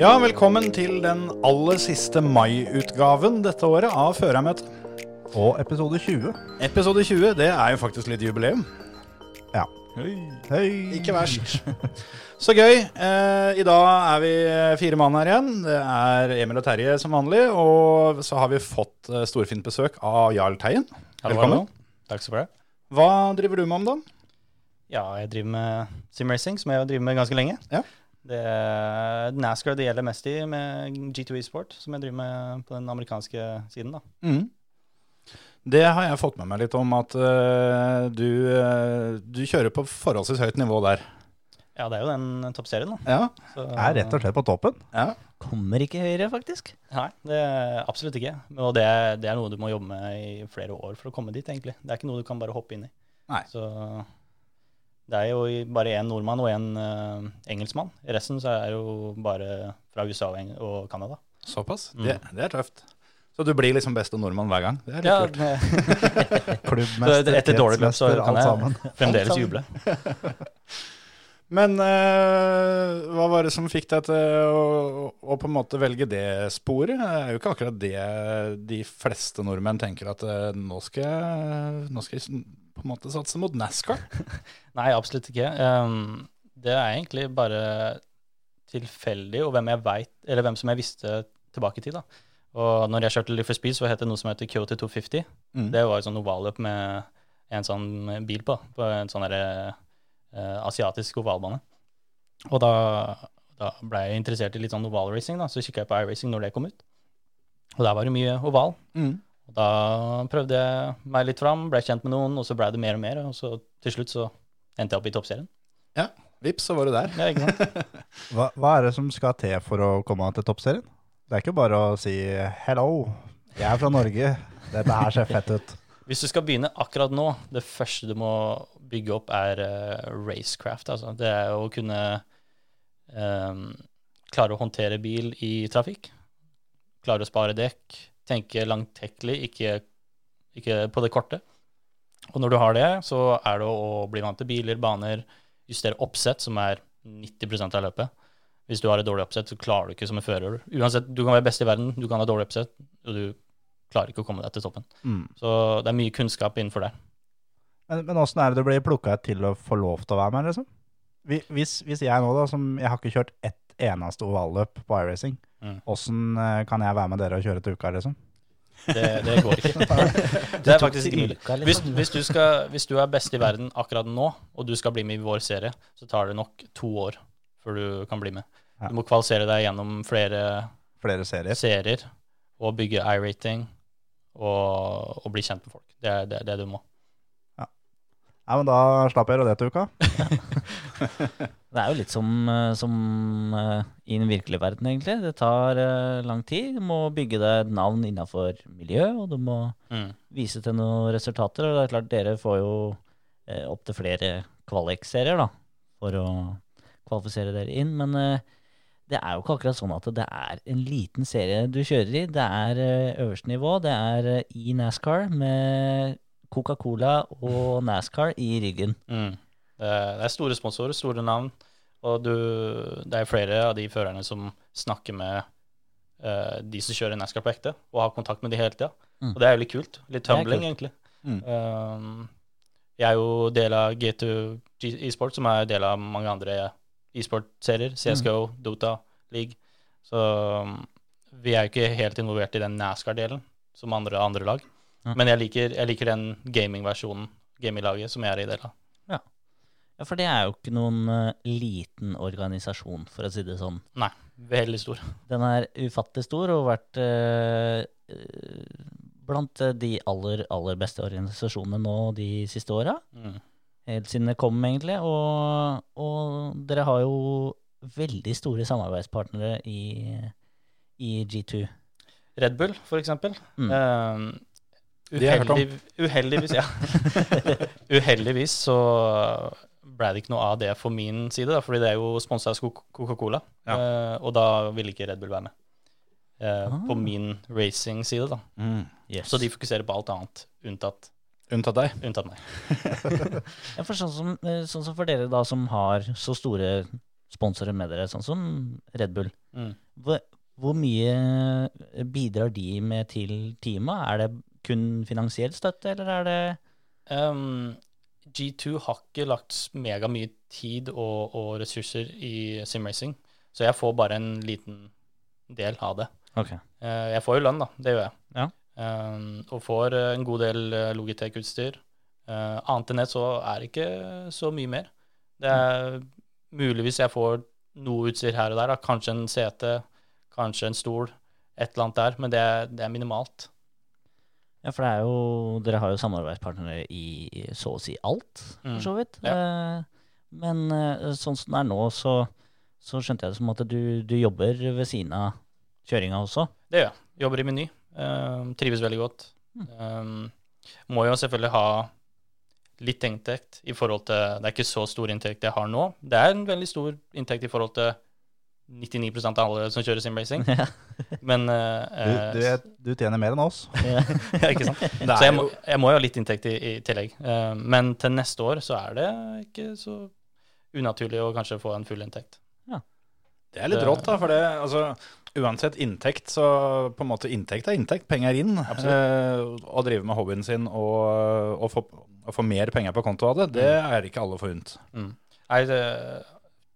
Ja, velkommen til den aller siste mai-utgaven dette året av Førermøtet. Og episode 20. Episode 20, det er jo faktisk litt jubileum. Ja. Hei. Hei. Ikke verst. Så gøy. Eh, I dag er vi fire mann her igjen. Det er Emil og Terje som vanlig. Og så har vi fått eh, storfint besøk av Jarl Teien. Velkommen. Takk skal du ha. Hva driver du med om dagen? Ja, jeg driver med simracing, som jeg har drevet med ganske lenge. Ja. Det er NASCAR det gjelder mest i, med G2 E-sport, som jeg driver med på den amerikanske siden. da. Mm. Det har jeg fått med meg litt om, at uh, du, uh, du kjører på forholdsvis høyt nivå der. Ja, det er jo den toppserien, da. Ja, Så, Er rett og slett på toppen. ja. Kommer ikke høyere, faktisk. Nei, det er absolutt ikke. Og det, er- det er noe du må jobbe med i flere år for å komme dit, egentlig. Det er ikke noe du kan bare hoppe inn i. Nei. Så det er jo bare én nordmann og én uh, engelskmann. I resten så er det jo bare fra USA og, Canada. Såpass? Mm. Det, det er tøft. Så du blir liksom beste nordmann hver gang? Det er litt Ja, kult. Klubbmester, etter dårlig løp så kan jeg sammen. fremdeles juble. Men eh, hva var det som fikk deg til å, å på en måte velge det sporet? Det er jo ikke akkurat det de fleste nordmenn tenker at eh, nå, skal jeg, nå skal jeg på en måte satse mot NASCAR. Nei, absolutt ikke. Um, det er egentlig bare tilfeldig, og hvem jeg vet, eller hvem som jeg visste tilbake i tid. da. Og når jeg kjørte Live for Speed, så het det noe som heter Kyoto 250. Mm. Det var jo sånn ovalløp med en sånn bil på, på en sånn derre uh, asiatisk ovalbane. Og da, da ble jeg interessert i litt sånn ovalracing, da, så kikka jeg på iRacing når det kom ut. Og der var det mye oval. Mm. Og da prøvde jeg meg litt fram, ble kjent med noen, og så ble det mer og mer. Og så til slutt så endte jeg opp i toppserien. Ja, vips, så var du der. Ja, ikke sant? Hva, hva er det som skal til for å komme til toppserien? Det er ikke bare å si 'hello, jeg er fra Norge, dette her ser fett ut'. Hvis du skal begynne akkurat nå, det første du må bygge opp, er uh, racecraft. Altså. Det er å kunne um, klare å håndtere bil i trafikk. Klare å spare dekk. Tenke langtekkelig, ikke, ikke på det korte. Og når du har det, så er det å bli vant til biler, baner, justere oppsett, som er 90% av løpet. Hvis du har et dårlig oppsett, så klarer du ikke som en fører. Uansett, du kan være best i verden, du kan ha dårlig oppsett, og du klarer ikke å komme deg til toppen. Mm. Så det er mye kunnskap innenfor der. Men, men åssen er det du blir plukka til å få lov til å være med, liksom? Hvis, hvis jeg nå, da, som jeg har ikke kjørt ett eneste ovalløp på iRacing. Åssen eh, kan jeg være med dere og kjøre til uka, liksom? Det, det går ikke. Det er faktisk ikke mulig. Uka, Hvis, liksom. hvis, du skal, hvis du er best i verden akkurat nå, og du skal bli med i vår serie, så tar det nok to år før du kan bli med. Du må kvalifisere deg gjennom flere Flere serier. serier og bygge i-rating og, og bli kjent med folk. Det er det, det du må. Ja, men da slapp jeg det til uka. Det er jo litt som, eh, som eh, i den virkelige verden, egentlig. Det tar eh, lang tid. Du må bygge deg et navn innafor miljø, og du må Mm. vise til noen resultater. Og det er klart, dere får jo eh, opptil flere kvalik-serier, da, for å kvalifisere dere inn. Men eh, det er jo ikke akkurat sånn at det er en liten serie du kjører i. Det er øverste nivå. Det er i NASCAR med Coca-Cola og NASCAR i ryggen. Mm. Det, er, store sponsorer, store navn, og du, det er flere av de førerne som snakker med uh, de som kjører NASCAR på ekte, og har kontakt med de hele tida. Mm. Og det er jo litt kult. Litt kult. egentlig. Mm. Um, jeg er jo del av G2 G- e-sport, som er del av mange andre e-sportserier. CSGO, CSGO, Dota, League. Så um, vi er jo ikke helt involvert i den NASCAR-delen som andre, andre lag. Ja. Men jeg liker, jeg liker den gaming-versjonen, gaming-laget, som jeg er i del av. Ja, for det er jo ikke noen uh, liten organisasjon, for å si det sånn. Nei, veldig stor. Den er ufattelig stor og har vært eh, blant eh, de aller, aller beste organisasjonene nå de siste åra. Mm. helt siden det kom, egentlig. Og, og dere har jo veldig store samarbeidspartnere i, i G2. Red Bull, for eksempel. Mm. Eh, uheldig, uheldigvis, ja. uheldigvis så ble det ikke noe av det for min side, da, fordi det er jo sponsa av Coca- Coca-Cola. Ja. Uh, og da ville ikke Red Bull være med. Uh, Ah. På min racing-side, da. Mm. Så de fokuserer på alt annet, unntatt, Unntatt deg. unntatt meg. Ja, for sånn, som, eh, sånn som for dere da som har så store sponsorer med dere, sånn som Red Bull. Mm. Hvor, hvor mye bidrar de med til teamet? Er det kun finansiell støtte, eller er det Um, G2 har ikke lagt megamye tid og, og ressurser i simracing, så jeg får bare en liten del av det. Okay. Uh, jeg får jo lønn, da. Det gjør jeg. Ja. Um, og får eh, en god del eh, Logitech-utstyr. Uh, annet enn det så er det ikke så mye mer. Det er muligvis jeg får noe utstyr her og der. Da. Kanskje en sete, kanskje en stol, et eller annet der, men det, det er minimalt. Ja, for det er jo Dere har jo samarbeidspartnere i så å si alt, for Mm. så vidt. Eh, Men eh, sånn som det er nå, så, så skjønte jeg det som at du, du jobber ved siden av kjøringa også. Det gjør jeg. Jobber i Meny. Eh, trives veldig godt. Um, må jo selvfølgelig ha litt inntekt i forhold til Det er ikke så stor inntekt jeg har nå. Det er en veldig stor inntekt i forhold til 99 av alle som kjører simracing. Ja. Men Du, uh, du, du, du tjener mer enn oss. ja, ikke sant? Så jeg må, jeg må jo ha litt inntekt i, i tillegg. Uh, men til neste år så er det ikke så unaturlig å kanskje få en full inntekt. Det er litt rått, da. For det, altså, uansett inntekt, så på en måte inntekt er inntekt. Penger inn. Uh, å drive med hobbyen sin og, og, få, og få mer penger på konto av det, det er ikke alle forunt. Mm. Nei, det,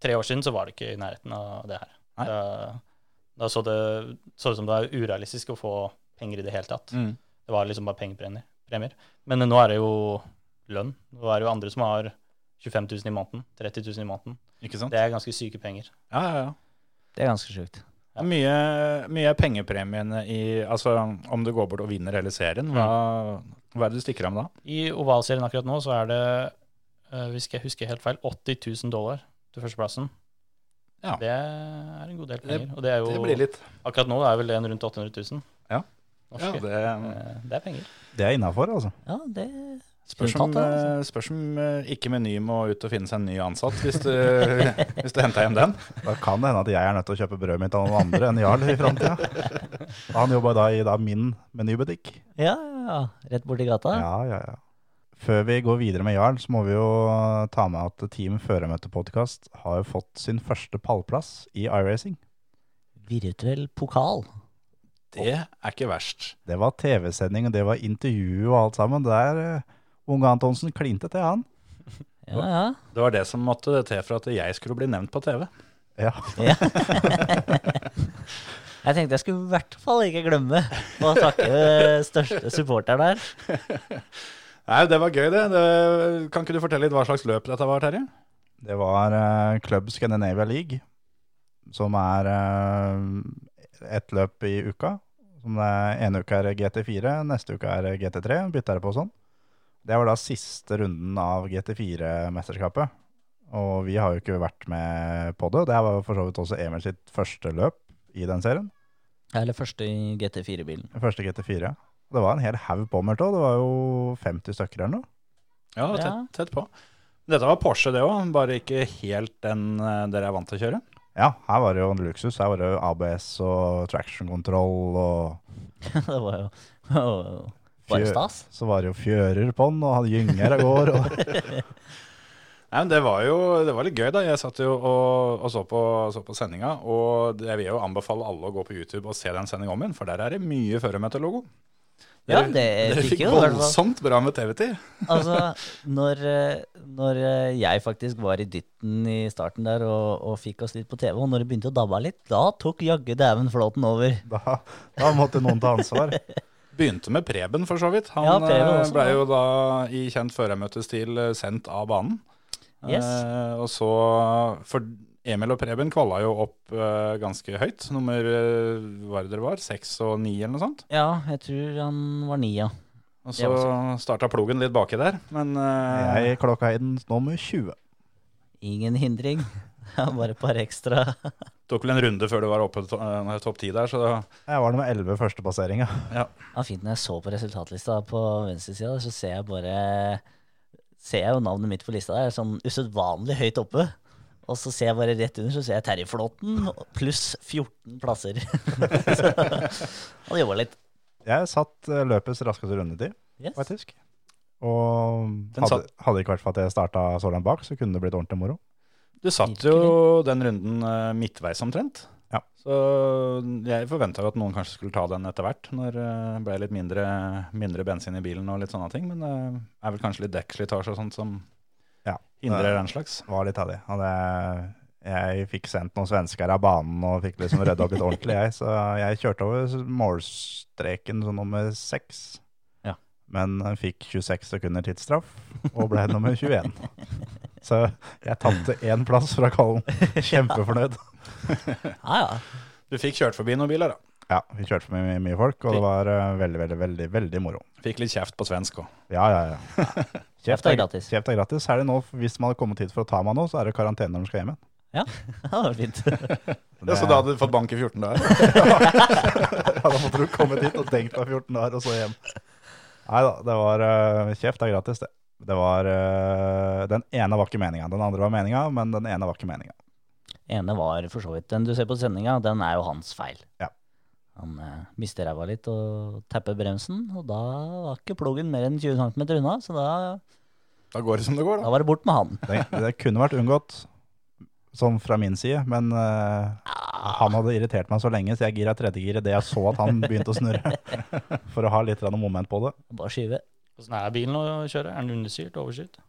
tre år siden så var det ikke i nærheten av det her. Da, da så det så ut som det var urealistisk å få penger i det hele tatt. Mm. Det var liksom bare pengepremier. Men nå er det jo lønn. Nå er det jo andre som har 25 000 i måneden, 30 000 i måneden. Ikke sant? Det er ganske syke penger. Ja, ja, ja. Det er ganske sjukt. Er Mye, mye pengepremiene i Altså om du går bort og vinner hele serien, hva, hva er det du stikker av med da? I ovalserien akkurat nå så er det, eh, hvis jeg husker helt feil, 80 000 dollar til førsteplassen. Ja. Det er en god del Det- penger. og det er jo, Det blir litt akkurat nå er vel det en rundt 800 000 Ja. norske. Ja, det Eh, det er penger. Det er innafor, altså. Ja, det spørs om, Tatt, det, altså. eh, spørs om eh, ikke Meny må ut og finne seg en ny ansatt hvis du, hvis du henter hjem den. Da kan det hende at jeg er nødt til å kjøpe brødet mitt av noen andre enn Jarl i framtida. Han jobba da i da min menybutikk. Ja, ja, ja. Rett borti gata. Ja, ja, ja. Før vi går videre med Jarl, så må vi jo ta med at Team Føremøte-podkast har jo fått sin første pallplass i iRacing. Virtuell pokal. Det er ikke verst. Det var TV-sending, og det var intervju og alt sammen. Der uh, Unge Antonsen klinte til, han. Ja, ja. Det var det som måtte til for at jeg skulle bli nevnt på TV. Ja. ja. jeg tenkte jeg skulle i hvert fall ikke glemme å takke største supporter der. Nei, Det var gøy, det. det. Kan ikke du fortelle litt hva slags løp dette var, Terje? Det var uh, Club Scandinavia League, som er uh, ett løp i uka. Som det er, ene uka er GT4, neste uke er GT3. Bytter det på sånn. Det var da siste runden av GT4-mesterskapet. Og vi har jo ikke vært med på det. Det var for så vidt også Emil sitt første løp i den serien. Eller første i GT4-bilen. Første GT4. Det var en hel haug påmeldt òg. Det var jo 50 stykker eller noe. Ja, tett, tett på. Dette var Porsche, det òg, bare ikke helt den eh, dere er vant til å kjøre. Ja, her var det jo en luksus. Her var det jo ABS og traction control og det var jo bare Fjø- stas. Så var det jo fjører på den, og han gynger av gårde. Og... Nei, men Det var jo det var litt gøy, da. Jeg satt jo og, og så, på, så på sendinga. Og jeg vil jo anbefale alle å gå på YouTube og se den sendinga om igjen, for der er det mye føremøtelogo. Ja, det Dere fikk fikk jo fikk voldsomt bra med TV-tid. Altså, når, eh, når eh, jeg faktisk var i dytten i starten der og, og fikk oss litt på TV, og når det begynte å dabbe litt, da tok jaggu dæven flåten over. Da, da måtte noen ta ansvar. Begynte med Preben, for så vidt. Han Ja, eh, også, ble jo da i kjent førermøtestil sendt av banen. Yes. Eh, og så For Emil og Preben kvalla jo opp uh, ganske høyt. Nummer eh, hva er det dere var? Seks og ni, eller noe sånt? Ja, jeg tror han var ni, ja. Og så starta plogen litt baki der, men uh, Jeg klokka inn nummer 20. Ingen hindring. Bare et par ekstra. tok vel en runde før du var oppe to, topp ti der, så Jeg var nummer 11 første Ja. ja, fint når jeg så på resultatlista på venstresida, så ser jeg bare Ser jeg jo navnet mitt på lista der, sånn usedvanlig høyt oppe. Og så ser jeg bare rett under, så ser jeg Terje Flåten pluss 14 plasser. så han jobba litt. Jeg satt eh, løpets raskeste rundetid, Yes. faktisk. Og hadde, hadde ikke vært for at jeg starta så langt bak, så kunne det blitt ordentlig moro. Du satt jo den runden eh, midtveis omtrent. Ja. Så jeg forventa jo at noen kanskje skulle ta den etter hvert, når det ble litt mindre, mindre bensin i bilen og litt sånne ting. Men det er vel kanskje litt dekkslitasje og sånt som Ja, eller det den slags. var litt av det. Jeg fikk sendt noen svensker av banen og fikk liksom rydda opp litt ordentlig, jeg. Så jeg kjørte over målstreken som nummer seks. Ja. Men fikk 26 sekunder tidsstraff og ble nummer 21. Så jeg tapte én plass fra Kollen. Kjempefornøyd. Ja, ja. Du fikk kjørt forbi noen biler, da. Ja, vi kjørte for mye, mye folk, og det var uh, veldig, veldig, veldig veldig moro. Fikk litt kjeft på svensk òg. Ja, ja, ja. Kjeft er gratis. Kjeft er gratis. Er det nå, hvis man hadde kommet hit for å ta meg nå, så er det karantene når man skal hjem igjen. Ja, det var fint. Ja, så da hadde du fått bank i 14 dager? Ja, da måtte du kommet hit og tenkt deg 14 dager, og så hjem. Nei da, det var uh, Kjeft er gratis, det. Det var uh, Den ene var ikke meninga. Den andre var meninga, men den ene var ikke meninga. ene var for så vidt Den du ser på sendinga, den er jo hans feil. Ja. Han eh, mister ræva litt og tapper bremsen, og da var ikke pluggen mer enn 20 cm unna, så da, Da går det som det går, da da. var det bort med han. Det, det kunne vært unngått, sånn fra min side, men eh, han hadde irritert meg så lenge, så jeg gira tredjegiret det jeg så at han begynte å snurre. For å ha litt grann moment på det. Bare skyve. Åssen er bilen å kjøre? Er den understyrt? Overstyrt?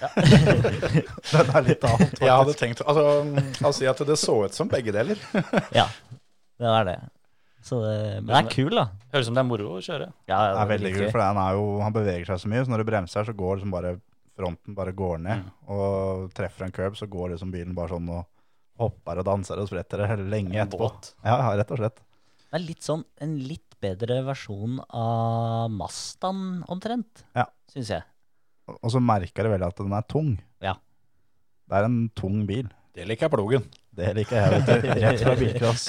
Den er litt annet. Jeg hadde tenkt altså, å si at det så ut som begge deler. Ja, det er det. Så det, men det er kul, da. Høres ut som det er moro å kjøre. Ja, Det er veldig kult, for han, er jo, han beveger seg så mye, så når du bremser, så går liksom bare fronten bare går ned. Og treffer en curb, så går liksom bilen bare sånn og hopper og danser og spretter lenge En etterpå. båt. Ja, ja, rett og slett. Det er litt sånn en litt bedre versjon av Mastan, omtrent, Ja. syns jeg. Og så merker jeg veldig at den er tung. Ja. Det er en tung bil. Det liker jeg plogen. Det liker jeg, vet du. Rett fra bilcross.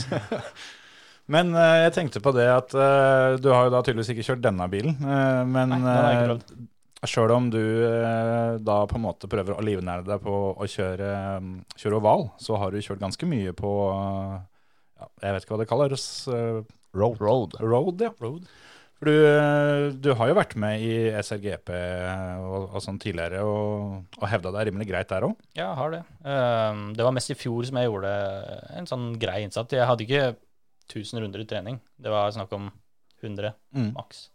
Men eh, jeg tenkte på det at eh, du har jo da tydeligvis ikke kjørt denne bilen. eh, men Nei, den har jeg ikke prøvd. sjøl om du eh, da på en måte prøver å livnære deg på å kjøre, mm, kjøre oval, så har du kjørt ganske mye på eh, ja, Jeg vet ikke hva det kalles. eh, Road. Road. road, ja. For du, eh, du har jo vært med i SRGP og, og sånn tidligere og, og hevda deg rimelig greit der òg. Ja, jeg har det. Um, det var mest i fjor som jeg gjorde en sånn grei innsats. Jeg hadde ikke 1000 runder i trening. Det var snakk om 100 Mm. maks.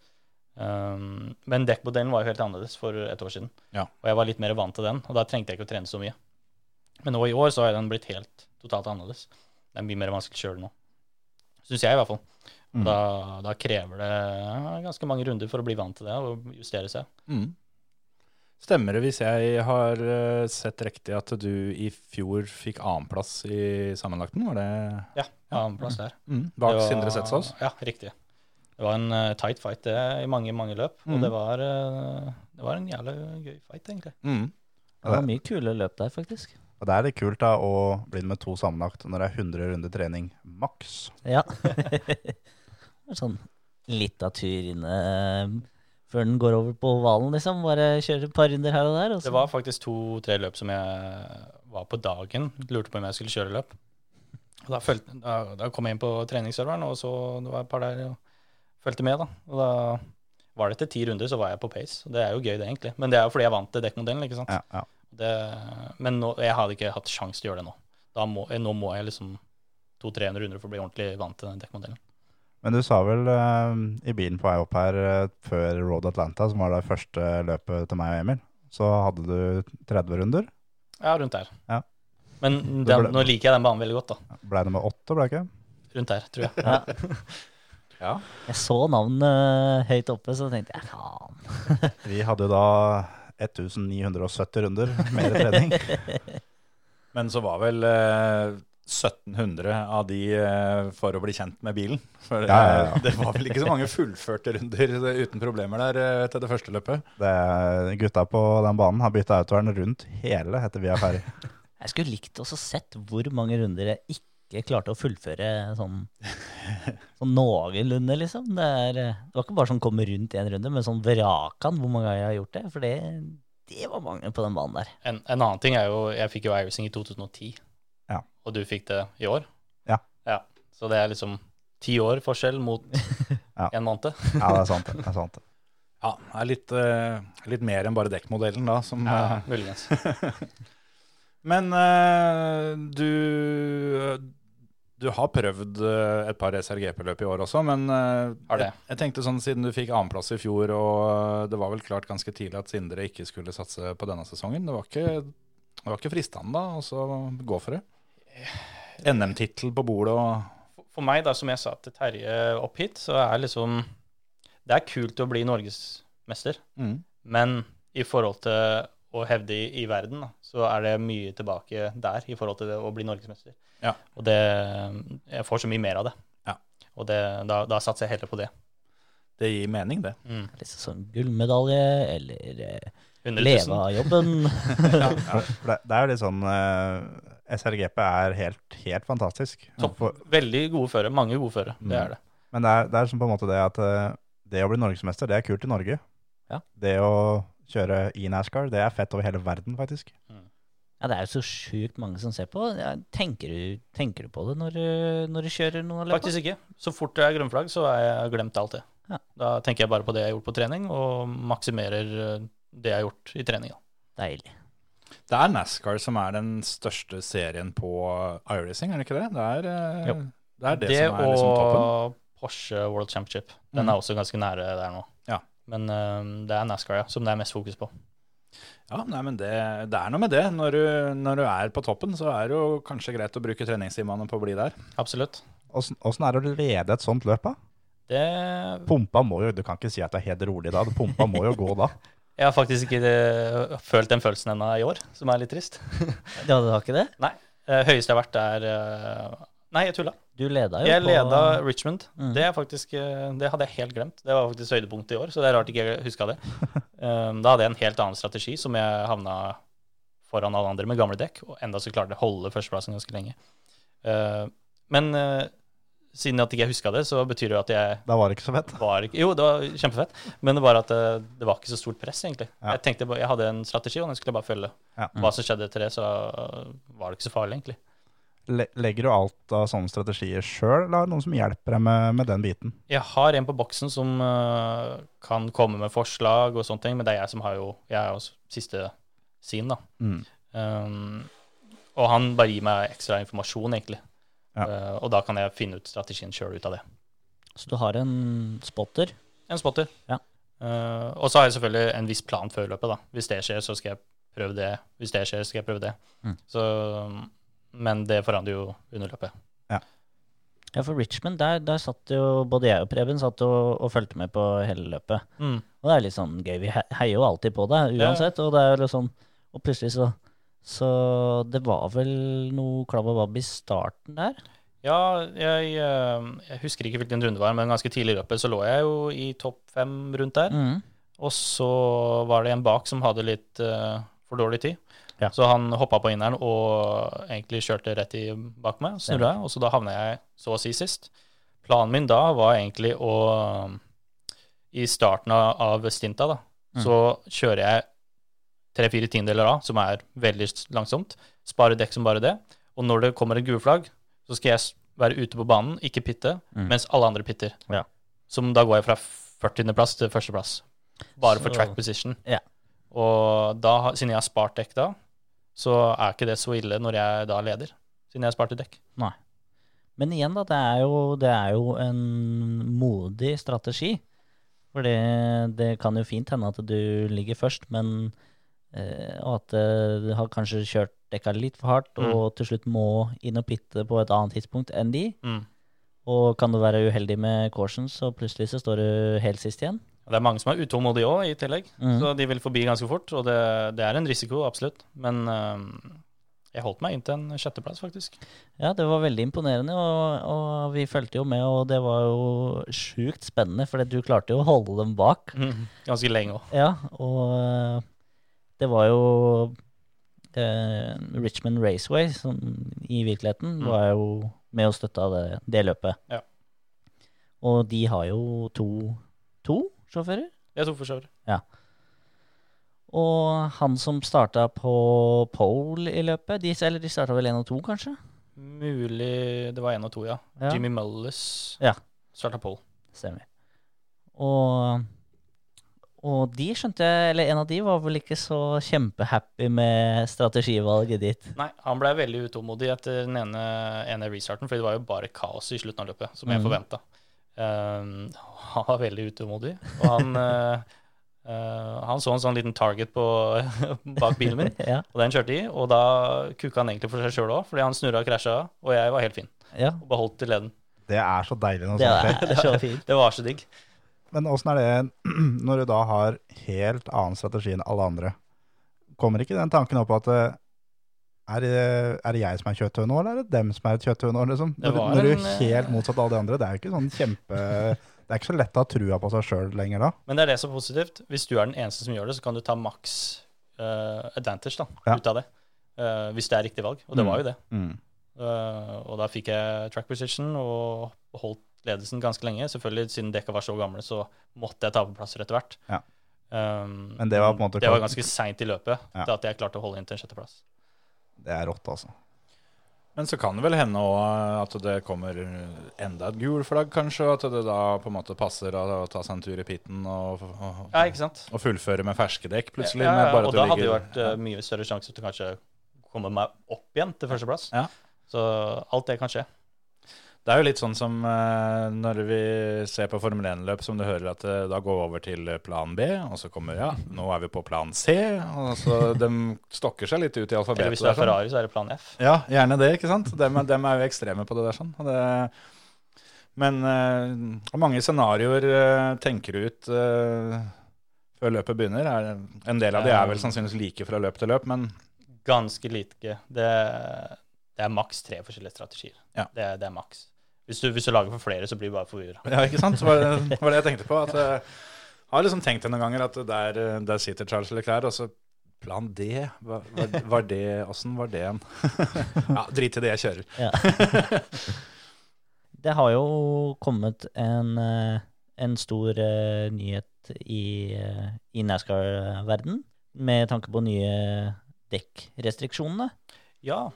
Um, men dekkmodellen var jo helt annerledes for et år siden. Ja. Og jeg var litt mer vant til den, og da trengte jeg ikke å trene så mye. Men nå i år så har den blitt helt totalt annerledes. Det er mye mer vanskelig å kjøre nå. Syns jeg, i hvert fall. Mm. Da, da krever det ganske mange runder for å bli vant til det og justere seg. Mm. Stemmer det hvis jeg har eh, sett riktig at du i fjor fikk annenplass i sammenlagten? Var det Ja, annenplass der. mm. bak Sindre Setsaas? Ja, riktig. Det var en uh, tight fight det, i mange, mange løp. Mm. Og det var, uh, det var en jævlig gøy fight, egentlig. Mm. Det var mye kule løp der, faktisk. Og det er litt kult da å bli med to sammenlagt når det er 100 runder trening maks. Ja. sånn litt av tur inne eh, før den går over på ovalen, liksom. Bare kjøre et par runder her og der. Og så. Det var faktisk to-tre løp som jeg var på dagen. Lurte på om jeg skulle kjøre løp. Og da, følte, da, da kom jeg inn på treningsserveren, og så det var et par der og fulgte med. da. Og da var det etter ti runder, så var jeg på pace. Og det er jo gøy, det, egentlig. Men det er jo fordi jeg vant til dekkmodellen, ikke sant. Ja, ja. Det, men nå, jeg hadde ikke hatt sjanse til å gjøre det nå. Da må, nå må jeg liksom to-tre runder for å bli ordentlig vant til den dekkmodellen. Men du sa vel uh, i bilen på vei opp her uh, før Road Atlanta, som var det første løpet til meg og Emil, så hadde du 30 runder. Ja, rundt der. Ja. Men den, ble- nå liker jeg den banen veldig godt, da. Ble nummer åtte, ble det ikke? Rundt der, tror jeg. Ja. Ja. Jeg så navnet høyt oppe, så tenkte jeg faen. Vi hadde jo da 1970 runder mer trening. Men så var vel eh, 1700 av de eh, for å bli kjent med bilen. For Ja, ja, ja. eh, det var vel ikke så mange fullførte runder uten problemer der eh, til det første løpet. Det, gutta på den banen har bytta autoren rundt hele etter vi er ferdig. Jeg skulle likt også sett hvor mange runder jeg ikke klarte å fullføre sånn, sånn noenlunde, liksom. Det, er, eh, det var ikke bare sånn komme rundt en runde, men sånn vrakan hvor mange ganger jeg har gjort det. For det, det var mange på den banen der. En, en annen ting er jo Jeg fikk jo iRacing i 2010. Ja. Og du fikk det i år. Ja. ja. Så det er liksom ti år forskjell mot Ja. en måned. Ja, det er sant. det, er sant. Ja, det er litt, uh, litt mer enn bare dekkmodellen da. Som, Ja, eh, muligens. Men uh, du, du har prøvd et par SRGP-løp i år også, men Jeg, jeg tenkte sånn siden du fikk annenplass i fjor, og det var vel klart ganske tidlig at Sindre ikke skulle satse på denne sesongen. Det var ikke, det var ikke fristende da, å så gå for det? NM-tittel på bordet og For meg, da, som jeg sa til Terje opp hit, så er liksom Det er kult å bli norgesmester, mm. men i forhold til å hevde i, i verden, da, så er det mye tilbake der i forhold til det å bli norgesmester. Ja. Og det Jeg får så mye mer av det. Ja. Og det, da, da satser jeg heller på det. Det gir mening, det. Mm. Litt sånn gullmedalje, eller eh, 100 leve av jobben. ja, det, det er jo litt sånn eh, SRGP er helt, helt fantastisk. Topp. For, Veldig gode førere. Mange gode førere. Det er det. men det er, det er som på en måte det at eh, det å bli norgesmester, det er kult i Norge. Ja. Det å kjøre i NASCAR, det er fett over hele verden, faktisk. Ja, det er jo så sjukt mange som ser på. Ja, tenker, du, tenker du på det når, du- når du kjører noen av? Faktisk ikke. Så fort det er grønnflagg, så har jeg glemt alt det. Ja. Da tenker jeg bare på det jeg har gjort på trening, og maksimerer eh, det jeg har gjort i treninga. Deilig. Det er NASCAR som er den største serien på iRacing, er det ikke det? Det er, eh, Jo. det, er det, Det, som er liksom toppen. og Porsche World Championship. Den Mm. er også ganske nære der nå. Ja. Men um, det er NASCAR, ja, som det er mest fokus på. Ja, nei, men det, det er noe med det. Når du, når du er på toppen, så er det jo kanskje greit å bruke treningstimene på å bli der. Absolutt. Åssen er det å lede et sånt løp, da? Det Pumpa må jo Du kan ikke si at det er helt rolig da. Pumpa må jo gå da. Jeg har faktisk ikke eh, følt den følelsen ennå i år, som er litt trist. Du har ikke det? Nei. eh, høyeste jeg har vært, er eh, Nei, jeg tulla. Du leda jo Jeg på leda Richmond. Mm. Det, faktisk, det hadde jeg helt glemt. Det var faktisk høydepunktet i år, så det er rart ikke jeg huska det. Um, da hadde jeg en helt annen strategi, som jeg havna foran alle andre med gamle dekk, og enda så klarte jeg å holde førsteplassen ganske lenge. Uh, men uh, siden at ikke jeg huska det, så betyr det jo at jeg Da var det ikke så fett. var ikke Jo, det var kjempefett, men det var at uh, det var ikke så stort press, egentlig. Ja. Jeg tenkte jeg hadde en strategi, og den skulle jeg bare følge. Ja. Hva som skjedde etter det, så uh, var det ikke så farlig, egentlig. Le legger du alt av sånne strategier sjøl, eller har du noen som hjelper deg med, med den biten? Jeg har en på boksen som uh, kan komme med forslag og sånne ting, men det er jeg som har jo Jeg er jo siste sin, da. Mm. Um, og han bare gir meg ekstra informasjon, egentlig. Ja. Uh, og da kan jeg finne ut strategien sjøl ut av det. Så du har en spotter. En spotter. Ja. Uh, og så har jeg selvfølgelig en viss plan før løpet, da. Hvis det skjer, så skal jeg prøve det. Hvis det skjer, skal jeg prøve det. Mm. Så, men det forandrer jo under løpet. Ja, for Richmond, der, der satt jo både jeg og Preben satt og, og fulgte med på hele løpet. Mm. Og det er litt sånn gøy. Vi heier jo alltid på deg uansett. Og det er jo litt sånn Og plutselig så Så det var vel noe klabb i starten der? Ja, jeg, øh, jeg husker ikke hvilken runde det var, men ganske tidlig i løpet så lå jeg jo i topp fem rundt der. Mm. Og så var det en bak som hadde litt uh, for dårlig tid. Ja. Så han hoppa på inneren og egentlig kjørte rett i bak meg. Snurra og så da havna jeg så å si sist. Planen min da var egentlig å I starten av stinta, da, Mm. så kjører jeg tre-fire tiendedeler av, som er veldig langsomt. Spare dekk som bare det. Og når det kommer et gule flagg, så skal jeg være ute på banen, ikke pitte, Mm. mens alle andre pitter. Ja. Som da går jeg fra 40.-plass til førsteplass. Bare for track position. Ja. Og da, siden jeg har spart dekk da, så er ikke det så ille når jeg da leder. Siden jeg har spart dekk. Nei. Men igjen, da. Det er jo, det er jo en modig strategi. For det, kan jo fint hende at du ligger først, men Og at eh, du har kanskje kjørt dekka litt for hardt, Mm. og til slutt må inn og pitte på et annet tidspunkt enn de. Mm. Og kan du være uheldig med cautions, så plutselig så står du helt sist igjen. Det er mange som er utålmodige òg, i tillegg. Mm. Så de vil forbi ganske fort. Og det, det er en risiko, absolutt. Men øh, Jeg holdt meg inn til en sjetteplass, faktisk. Ja, det var veldig imponerende, og, og vi fulgte jo med, og det var jo sjukt spennende, for du klarte jo å holde dem bak. Ganske lenge òg. Ja, og eh, det var jo eh, Richmond Raceway som i virkeligheten Mm. var jo med og støtta det, det løpet. Ja. Og de har jo to, to sjåfører. Ja, to sjåfører vidt. Og han som starta på pole i løpet, de, eller de starta vel én og to, kanskje? Mulig det var én og to, ja. Ja. Jimmy Mullis Ja. starta pole. Stemmer. Og, og de skjønte jeg, eller en av de var vel ikke så kjempehappy med strategivalget ditt. Nei, han ble veldig utålmodig etter den ene, ene restarten, for det var jo bare kaos i slutten av løpet, som jeg mm. forventa. han var veldig utålmodig, og han eh, eh, Han så en sånn liten target på, bak bilen min, Ja, og den kjørte i. Og da kukka han egentlig for seg sjøl òg, fordi han snurra og krasja, og jeg var helt fin. ja. Og beholdt til leden. Det er så deilig når sånt skjer. er så. Det var så digg. Men åssen er det når du da har helt annen strategi enn alle andre? Kommer ikke den tanken opp at eh, er det, er det jeg som er kjøtthue nå, eller er det dem som er kjøtthue nå? Liksom? Når, når du er helt motsatt av alle de andre. Det er jo ikke sånn kjempe Det er ikke så lett å ha trua på seg sjøl lenger da. Men det er det som er positivt. Hvis du er den eneste som gjør det, så kan du ta maks uh, advantage da, Ja. ut av det. Uh, hvis det er riktig valg. Og det Mm. var jo det. Mm. Uh, og da fikk jeg track position og holdt ledelsen ganske lenge. Selvfølgelig, siden dekka var så gamle, så måtte jeg ta på plasser etter hvert. Ja. Um, Men det var på en måte Det var ganske seint i løpet Ja. til at jeg klarte å holde inn til en sjetteplass. Det er rått, altså. Men så kan det vel hende også at det kommer enda et gul flagg, kanskje, og at det da på en måte passer å ta seg en tur i pitten og, og, Ja, ikke sant? og fullføre med ferske dekk plutselig. Ja, med ja, bare og at du da hadde det vært eh, mye større sjanse til å kanskje komme meg opp igjen til førsteplass. Ja. Så alt det kan skje. Det er jo litt sånn som eh, når vi ser på Formel 1-løp, som du hører at eh, da går vi over til plan B, og så kommer ja, nå er vi på plan C, og så de stokker seg litt ut i alfabetet. Eller hvis det er sånn. Ferrari, så er det plan F. Ja, gjerne det, ikke sant? Dem, er- dem er jo ekstreme på det der sånn. Det, men eh, hvor mange scenarioer eh, tenker du ut eh, før løpet begynner? Er, en del av de er vel sannsynligvis like fra løp til løp, men Ganske like. Det, det er maks tre forskjellige strategier. Ja. Det, det er maks. Hvis du, hvis du lager for flere, så blir du bare forvirra. Ja, ikke sant? Det var, det var det jeg tenkte på. At jeg har liksom tenkt det noen ganger at der, der sitter Charles Leclerc, og så Plan D, var, var det, åssen var det en? ja, drit i det, jeg kjører. Ja. Det har jo kommet en, eh, en stor eh, nyhet i, eh, i NASCAR-verden med tanke på nye dekkrestriksjonene. Ja.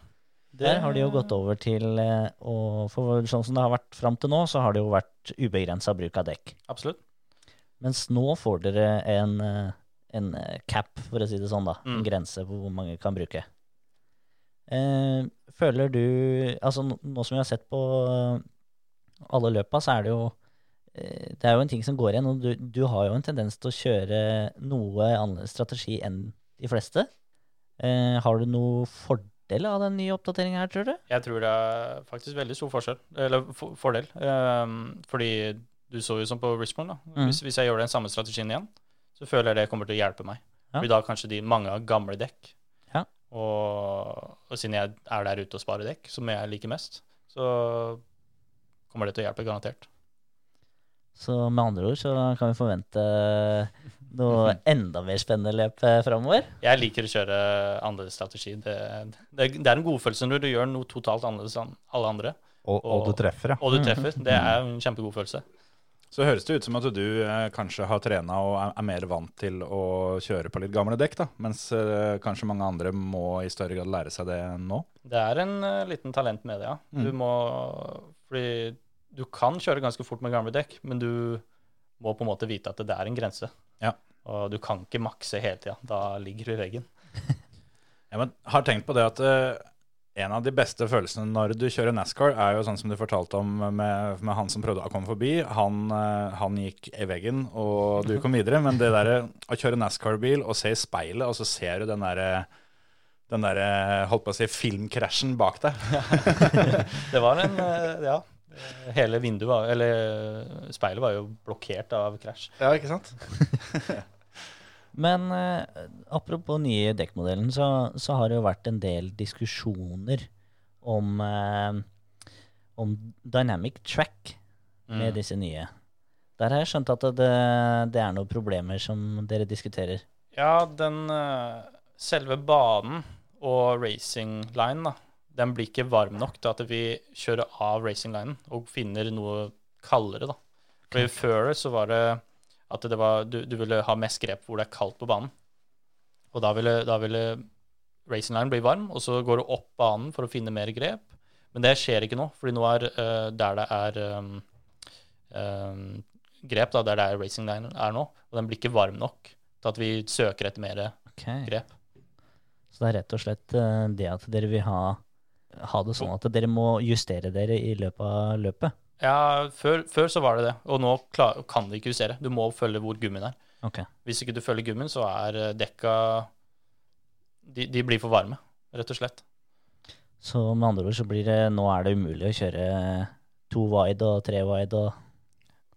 Der har de jo gått over til og å For sånn som det har vært fram til nå, så har det jo vært ubegrensa bruk av dekk. Absolutt. Mens nå får dere en, eh, en eh, cap, for å si det sånn, da. En Mm. grense på hvor mange kan bruke. Eh, føler du Altså nå, som vi har sett på eh, alle løpa, så er det jo eh, Det er jo en ting som går igjen, og du, du har jo en tendens til å kjøre noe annen strategi enn de fleste. Eh, har du noe fordel av den nye oppdateringa her, tror du? Jeg tror det er faktisk veldig stor forskjell, eller for, fordel. Um, fordi du så jo som på Richmond, da. Mm. Hvis, hvis jeg gjør den samme strategien igjen, så føler jeg det kommer til å hjelpe meg. Ja. Fordi da kanskje de mange har gamle dekk. Ja. Og, og siden jeg er der ute og sparer dekk, som jeg liker mest, så kommer det til å hjelpe garantert. Så med andre ord så kan vi forvente noe enda mer spennende løp eh, framover. Jeg liker å kjøre annerledes strategi. Det, det, det er en godfølelse når du gjør noe totalt annerledes enn alle andre, Og, og du treffer, ja. og du treffer. Det er en kjempegod følelse. Så høres det ut som at du eh, kanskje har trena og er, er mer vant til å kjøre på litt gamle dekk, da. Mens eh, kanskje mange andre må i større grad lære seg det nå. Det er en uh, liten talent med det, ja. Du må Fordi du kan kjøre ganske fort med gamle dekk, men du må på en måte vite at det er en grense. Ja. Og du kan ikke makse hele tida. Da ligger du i veggen. Ja, har tenkt på det at eh, en av de beste følelsene når du kjører NASCAR, er jo sånn som du fortalte om med, med han som prøvde å komme forbi. Han, eh, han gikk i veggen, og du kom videre. Men det derre å kjøre NASCAR-bil og se i speilet, og så ser du den derre den der, holdt på å si, filmkrasjen bak deg. Det var en eh, Ja. Hele vinduet, eller speilet, var jo blokkert av krasj. Ja, ikke sant? Men eh, apropos nye dekkmodellen, så, så har det jo vært en del diskusjoner om, eh, om dynamic track med Mm. disse nye. Der har jeg skjønt at det, det er noen problemer som dere diskuterer. Ja, den eh, selve banen og racing line, da, den blir ikke varm nok til at vi kjører av racing linen og finner noe kaldere, da. For før så var det at det var, du, du ville ha mest grep hvor det er kaldt på banen. Og da ville, da ville racing line bli varm, og så går du opp banen for å finne mer grep. Men det skjer ikke nå, fordi nå er uh, der det er um, um, grep, da, der det er racing line er nå, og den blir ikke varm nok til at vi søker etter mer okay. grep. Så det er rett og slett det at dere vil ha, ha det sånn at dere må justere dere i løpet av løpet. Ja, før, før så var det det, og nå klar, kan de ikke justere. Du må følge hvor gummien er. Okay. Hvis ikke du følger gummien, så er eh, dekka de, de blir for varme, rett og slett. Så med andre ord så blir det Nå er det umulig å kjøre to wide og tre wide og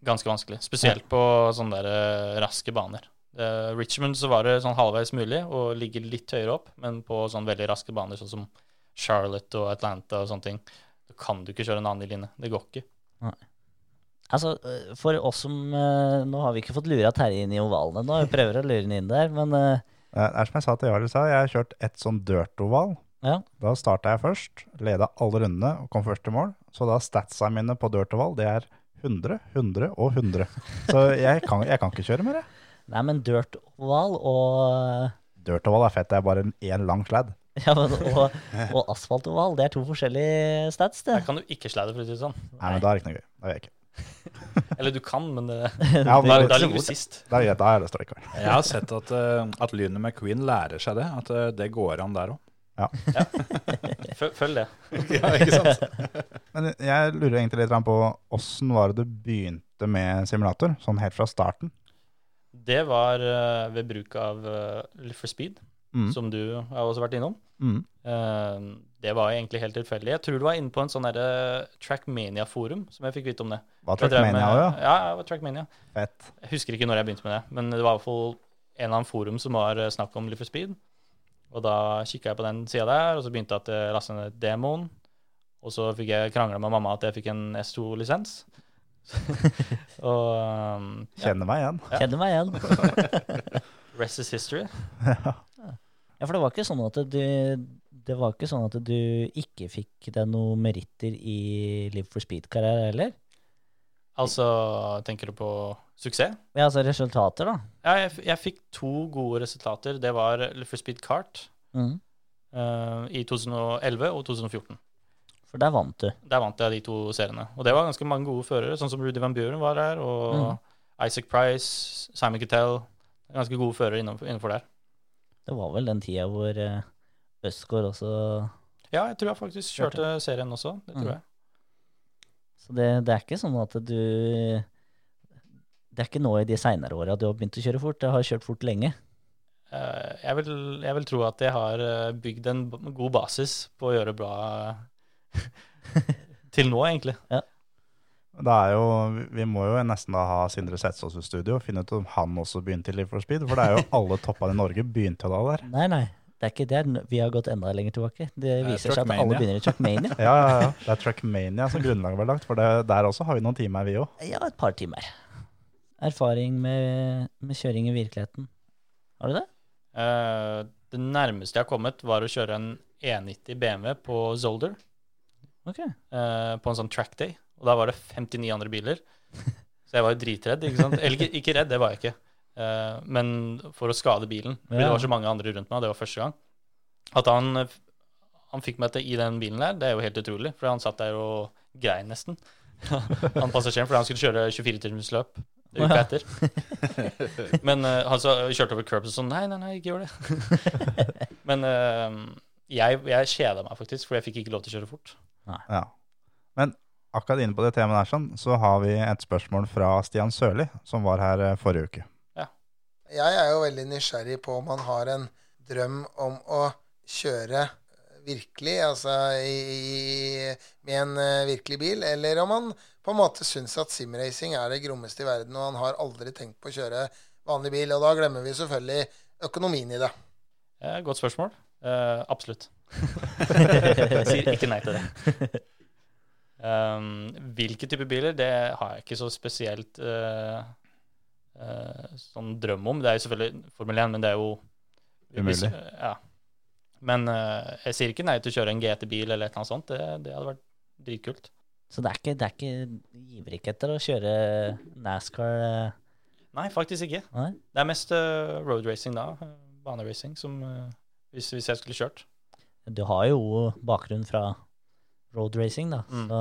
Ganske vanskelig. Spesielt på sånne der eh, raske baner. Eh, Richmond så var det sånn halvveis mulig å ligge litt høyere opp, men på sånn veldig raske baner sånn som Charlotte og Atlanta og sånne ting, da kan du ikke kjøre en annen linje. Det går ikke. Altså, øh, for oss som øh, Nå har vi ikke fått lura Terje inn i ovalene ennå, vi prøver å lure den inn der, men øh, Det er som jeg sa til Jarl i stad, jeg har kjørt et sånn dirt-oval. ja. Da starta jeg først, leda alle rundene og kom først til mål. Så da statsa mine på dirt-oval, det er 100, 100 og 100. Så jeg kan, jeg kan ikke kjøre mer, jeg. Nei, men dirt oval og Dirt-oval er fett, det er bare én lang sladd. ja, men, og, og asfaltoval, det er to forskjellige stats, det. Der kan du ikke sladde, for å si det sånn. Nei, men da er det ikke noe gøy. Da gjør jeg ikke. Eller du kan, men det, Ja, men da, det- da ligger du sist. Da er da er det strike. Jeg har sett at, uh, at Lynet McQueen lærer seg det. At uh, det går an der òg. Følg, følg det. ja, ikke sant? Men jeg lurer egentlig litt på åssen var det du begynte med simulator, sånn helt fra starten? Det var eh, ved bruk av Live for Speed, Mm. som du har også vært innom. Mm. Eh, det var egentlig helt tilfeldig. Jeg tror du var inne på en sånn derre Trackmania-forum, som jeg fikk vite om det. Var Trackmania òg, ja? Ja, det var Trackmania. Fett. Jeg husker ikke når jeg begynte med det, men det var i hvert fall en eller annen forum som var eh, snakk om Live for Speed. Og da kikka jeg på den sida der, og så begynte jeg at jeg lastet ned demoen. Og så fikk jeg krangla med mamma at jeg fikk en S2-lisens. og um, ja, Kjenner meg igjen. Kjenner meg igjen. rest is history. Ja, for det var ikke sånn at du det var ikke sånn at du ikke fikk deg noen meritter i Live for Speed-karriere heller? Altså, tenker du på suksess? Ja, altså resultater, da. Ja, jeg, jeg fikk to gode resultater. Det var Live for Speed Kart mm. uh, i 2011 og 2014. For der vant du. Der vant jeg de to seriene. Og det var ganske mange gode førere, sånn som Rudy Van Buren var der, og mm. Isaac Price, Simon Cattell. Ganske gode førere innenfor, innenfor der. Det var vel den tida hvor Østgård også Ja, jeg tror jeg faktisk kjørte serien også. Det tror mm. jeg. Så det, det er ikke sånn at du Det er ikke nå i de seinere åra du har begynt å kjøre fort. Jeg har kjørt fort lenge. Eh, jeg, vil, jeg vil tro at jeg har eh, bygd en god basis på å gjøre bra til nå, egentlig. Det er jo, vi- må jo nesten da ha Sindre Setsaas i studio og finne ut om han også begynte i Live for Speed. For det er jo alle toppene i Norge begynte da der. Nei, nei. Det er ikke det. Vi har gått enda lenger tilbake. Det viser viser seg at alle begynner i Trackmania. Ja, ja, ja. Det er Trackmania som grunnlaget ble lagt. For det, der også har vi noen timer, vi òg. Ja, et par timer. Erfaring med, med kjøring i virkeligheten. Har du det? Uh, det nærmeste jeg har kommet, var å kjøre en E90 BMW på Zolder. Ok. Uh, på en sånn track day, og da var det 59 andre biler. Så jeg var jo dritredd. ikke sant? Eller ikke, ikke redd, det var jeg ikke. Eh, men for å skade bilen. Fordi Ja. det var så mange andre rundt meg, det var første gang. At han, han fikk meg til i den bilen der, det er jo helt utrolig. For han satt der og grein nesten. han passasjeren, fordi han skulle kjøre 24-timersløp uka etter. Men eh, han så, kjørte over curbs og sånn Nei, nei, nei, ikke gjør det. Men eh, jeg, jeg kjeda meg faktisk, for jeg fikk ikke lov til å kjøre fort. Ja. Men akkurat inne på det temaet der, sånn, så har vi et spørsmål fra Stian Sørli, som var her eh, forrige uke. Jeg er jo veldig nysgjerrig på om han har en drøm om å kjøre virkelig, altså i, med en eh, virkelig bil, eller om han på en måte syns at simracing er det grommeste i verden, og han har aldri tenkt på å kjøre vanlig bil. Og da glemmer vi selvfølgelig økonomien i det. Eh, godt spørsmål. Uh, absolutt. jeg sier ikke nei til det. Um, hvilke typer biler, det har jeg ikke så spesielt uh, uh, sånn drøm om. Det er jo selvfølgelig Formel 1, men det er jo Umulig. ja. Men uh, jeg sier ikke nei til å kjøre en GT-bil eller et eller annet sånt. Det, det hadde vært dritkult. Så det er ikke, det er ikke ivrig ikke etter å kjøre NASCAR? Nei, faktisk ikke. Nei? Det er mest road racing da. Baneracing, som hvis, hvis jeg skulle kjørt. Du har jo bakgrunn fra road racing, da, Mm. så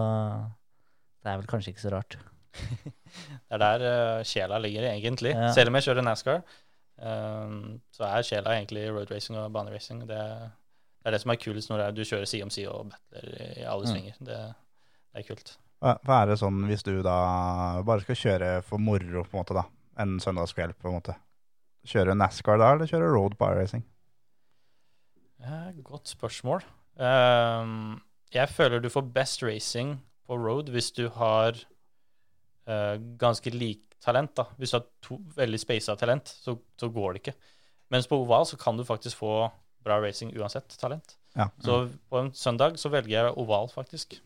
det er vel kanskje ikke så rart. Det er der sjela ligger, egentlig. Ja. Selv om jeg kjører NASCAR, um, så er sjela egentlig road racing og baneracing. Det, det er det som er kulest når du kjører side om side og battler i alle Mm. svinger. Det, det er kult. Hva er det sånn hvis du da bare skal kjøre for moro, på en måte, da? En søndagskveld, på en måte. Kjøre NASCAR da, eller kjøre road bar racing? Eh, godt spørsmål. Ehm, jeg føler du får best racing på road hvis du har uh, ganske lik talent. da. Hvis du har to veldig spasa talent, så, så går det ikke. Mens på oval så kan du faktisk få bra racing uansett talent. Ja. Så på en søndag så velger jeg oval, faktisk.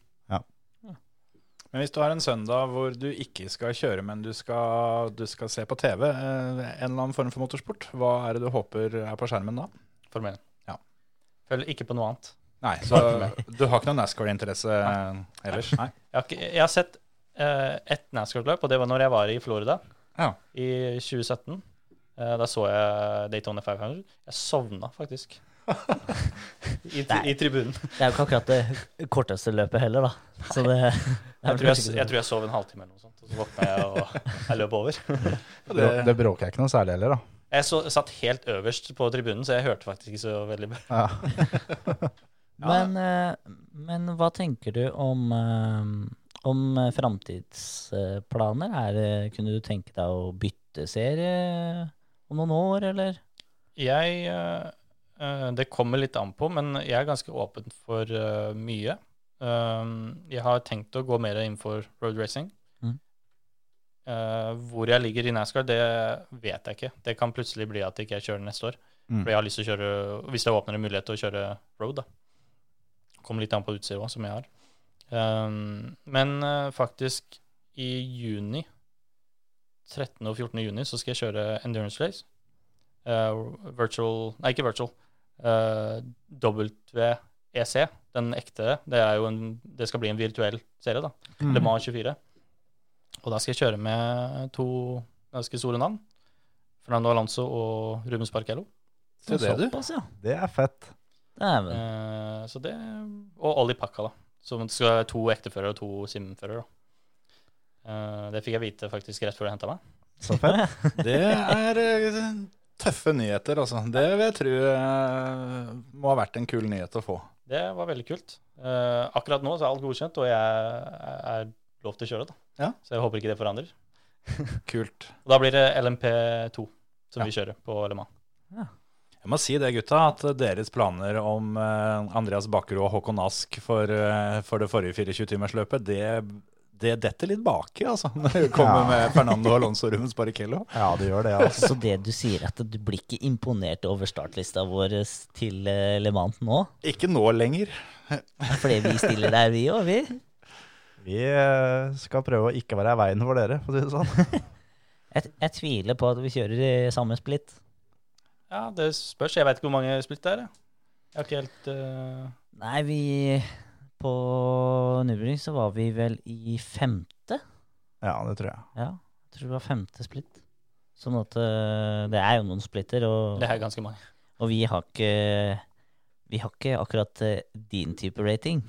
Men hvis du har en søndag hvor du ikke skal kjøre, men du skal, du skal se på TV, eh, en eller annen form for motorsport, hva er det du håper er på skjermen da? Formel 1. Ja. Følger ikke på noe annet. Nei, så du har ikke noen NASCAR-interesse ellers? Nei. Jeg har, ikke, jeg har sett uh, ett NASCAR-løp, og det var når jeg var i Florida Ja. i 2017. Uh, da så jeg Daytona 500. Jeg sovna faktisk. I, tri I tribunen. Det er jo ikke akkurat det korteste løpet heller, da. Så det, det Jeg tror jeg, jeg tror jeg sov en halvtime eller noe sånt, og så våkna jeg og jeg løp over. Det, det bråker jeg ikke noe særlig heller, da. Jeg så, satt helt øverst på tribunen, så jeg hørte faktisk ikke så veldig bra. Ja. Men, eh, men hva tenker du om, eh, om framtidsplaner? Er Kunne du tenke deg å bytte serie om noen år, eller? Jeg eh, Det kommer litt an på, men jeg er ganske åpen for mye. Jeg har tenkt å gå mer inn for road racing. Mm. Eh, hvor jeg ligger i NASCAR, det vet jeg ikke. Det kan plutselig bli at jeg ikke kjører neste år. Mm. For jeg har lyst til å kjøre, Hvis det åpner en mulighet til å kjøre road, da. Kommer litt an på utstyret òg, som jeg har. Um, men uh, faktisk i juni, 13. og 14. juni, så skal jeg kjøre endurance race. Uh, virtual Nei, ikke virtual. Uh, WEC, den ekte. Det, er jo en, det skal bli en virtuell serie, da. Mm. Le Mans 24. Og da skal jeg kjøre med to ganske store navn. Fernando Alonso og Rubens Barrichello. Se det, du. Såpass, ja. Det er fett. Eh, så det Og Olli Pakka, da. Som skal være to ekteførere og to simførere. Eh, det fikk jeg vite faktisk rett før du henta meg. Så fett. Det er eh, tøffe nyheter, altså. Det vil jeg tro må ha vært en kul nyhet å få. Det var veldig kult. Uh, akkurat nå så er alt godkjent, og jeg er lov til å kjøre. da. Ja. Så jeg håper ikke det forandrer. Kult. Og da blir det LMP2 som Ja. vi kjører på Le Mans. Jeg må si det, gutta, at deres planer om eh, Andreas Bakkerud og Håkon Ask for, eh, for det forrige 24-timersløpet, det, det detter litt baki, altså. Når du kommer Ja. med Fernando Alonso Rubens Barrichello. Ja, det gjør det, altså. Så det du sier, er at du blir ikke imponert over startlista vår til eh, Le Mans nå? Ikke nå lenger. Fordi vi stiller der, vi òg, vi? Vi skal prøve å ikke være i veien for dere, for å si det sånn. Jeg, jeg tviler på at vi kjører i samme splitt. Ja, det spørs. Jeg veit ikke hvor mange splitt det er. jeg. Jeg har ikke helt uh... Nei, vi På Nubring så var vi vel i femte. Ja, det tror jeg. Ja, jeg tror det var femte splitt. Sånn at uh, det er jo noen splitter, og, Det er ganske mange. og vi har ikke vi har ikke akkurat uh, din type rating.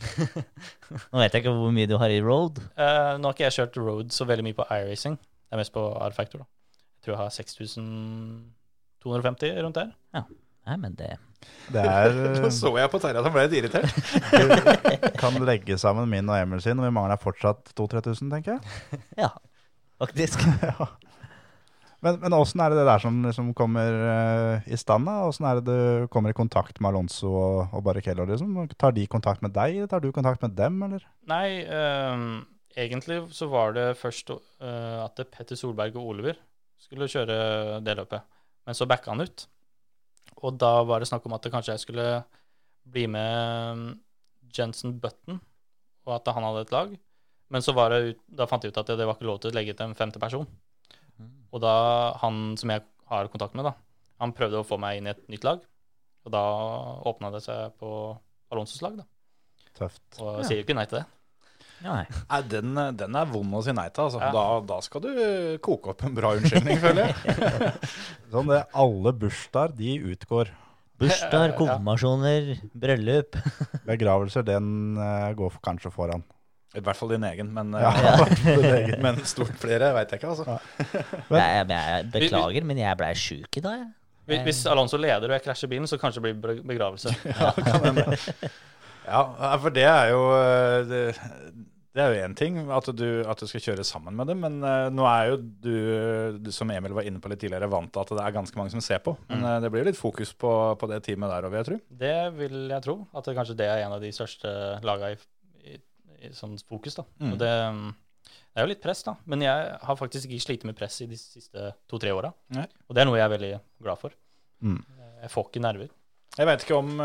Nå vet jeg ikke hvor mye du har i road. Uh, nå har ikke jeg kjørt road så veldig mye på iRacing. Det er mest på R-Factor. da. Jeg tror jeg har 6250 rundt der. Nei, men det Det er Nå så jeg på Terje at han ble litt irritert. Kan legge sammen min og Emil sin, og vi mangler fortsatt 2000-3000, tenker jeg. Ja, faktisk. ja. Men, men åssen er det det der som liksom kommer uh, i stand? da? Åssen er det du kommer i kontakt med Alonso og, og Barrichello? Liksom? Tar de kontakt med deg, eller tar du kontakt med dem, eller? Nei, um, egentlig så var det først uh, at Petter Solberg og Oliver skulle kjøre det løpet. Men så backa han ut. Og da var det snakk om at det kanskje jeg skulle bli med mm, Jensen Button, og at han hadde et lag. Men så var det ut, da fant jeg ut at det, det var ikke lov til å legge til en femte person. Og da han som jeg har kontakt med, da, han prøvde å få meg inn i et nytt lag. Og da åpna det seg på Alonsos lag, da. Tøft. Og jeg sier jo ikke nei til det. Ja, nei. Nei, den, den er vond å si nei til. Altså. Ja. Da, da skal du koke opp en bra unnskyldning, føler jeg. Sånn det, alle bursdager, de utgår. Bursdager, konfirmasjoner, bryllup. Begravelser, den eh, går kanskje foran. I hvert fall din egen, men, Ja, eh, men stort flere veit jeg ikke, altså. Jeg, jeg beklager, men jeg blei sjuk i dag, jeg. Hvis- Hvis Alonso leder og jeg krasjer bilen, så kanskje det blir be- begravelse. Ja, for det er jo eh, Det, det er jo én ting at du, at du skal kjøre sammen med dem, men eh, nå er jo du, du, som Emil var inne på litt tidligere, vant til at det er ganske mange som ser på. Men eh, det blir jo litt fokus på, på det teamet der òg, vil jeg tro. Det vil jeg tro. At det, kanskje det er en av de største laga i, i, i sånn fokus. da. Mm. Og det, mm, det er jo litt press, da. Men jeg har faktisk ikke slitt med press i de siste to-tre åra. Og det er noe jeg er veldig glad for. Mm. Jeg får ikke nerver. Jeg veit ikke om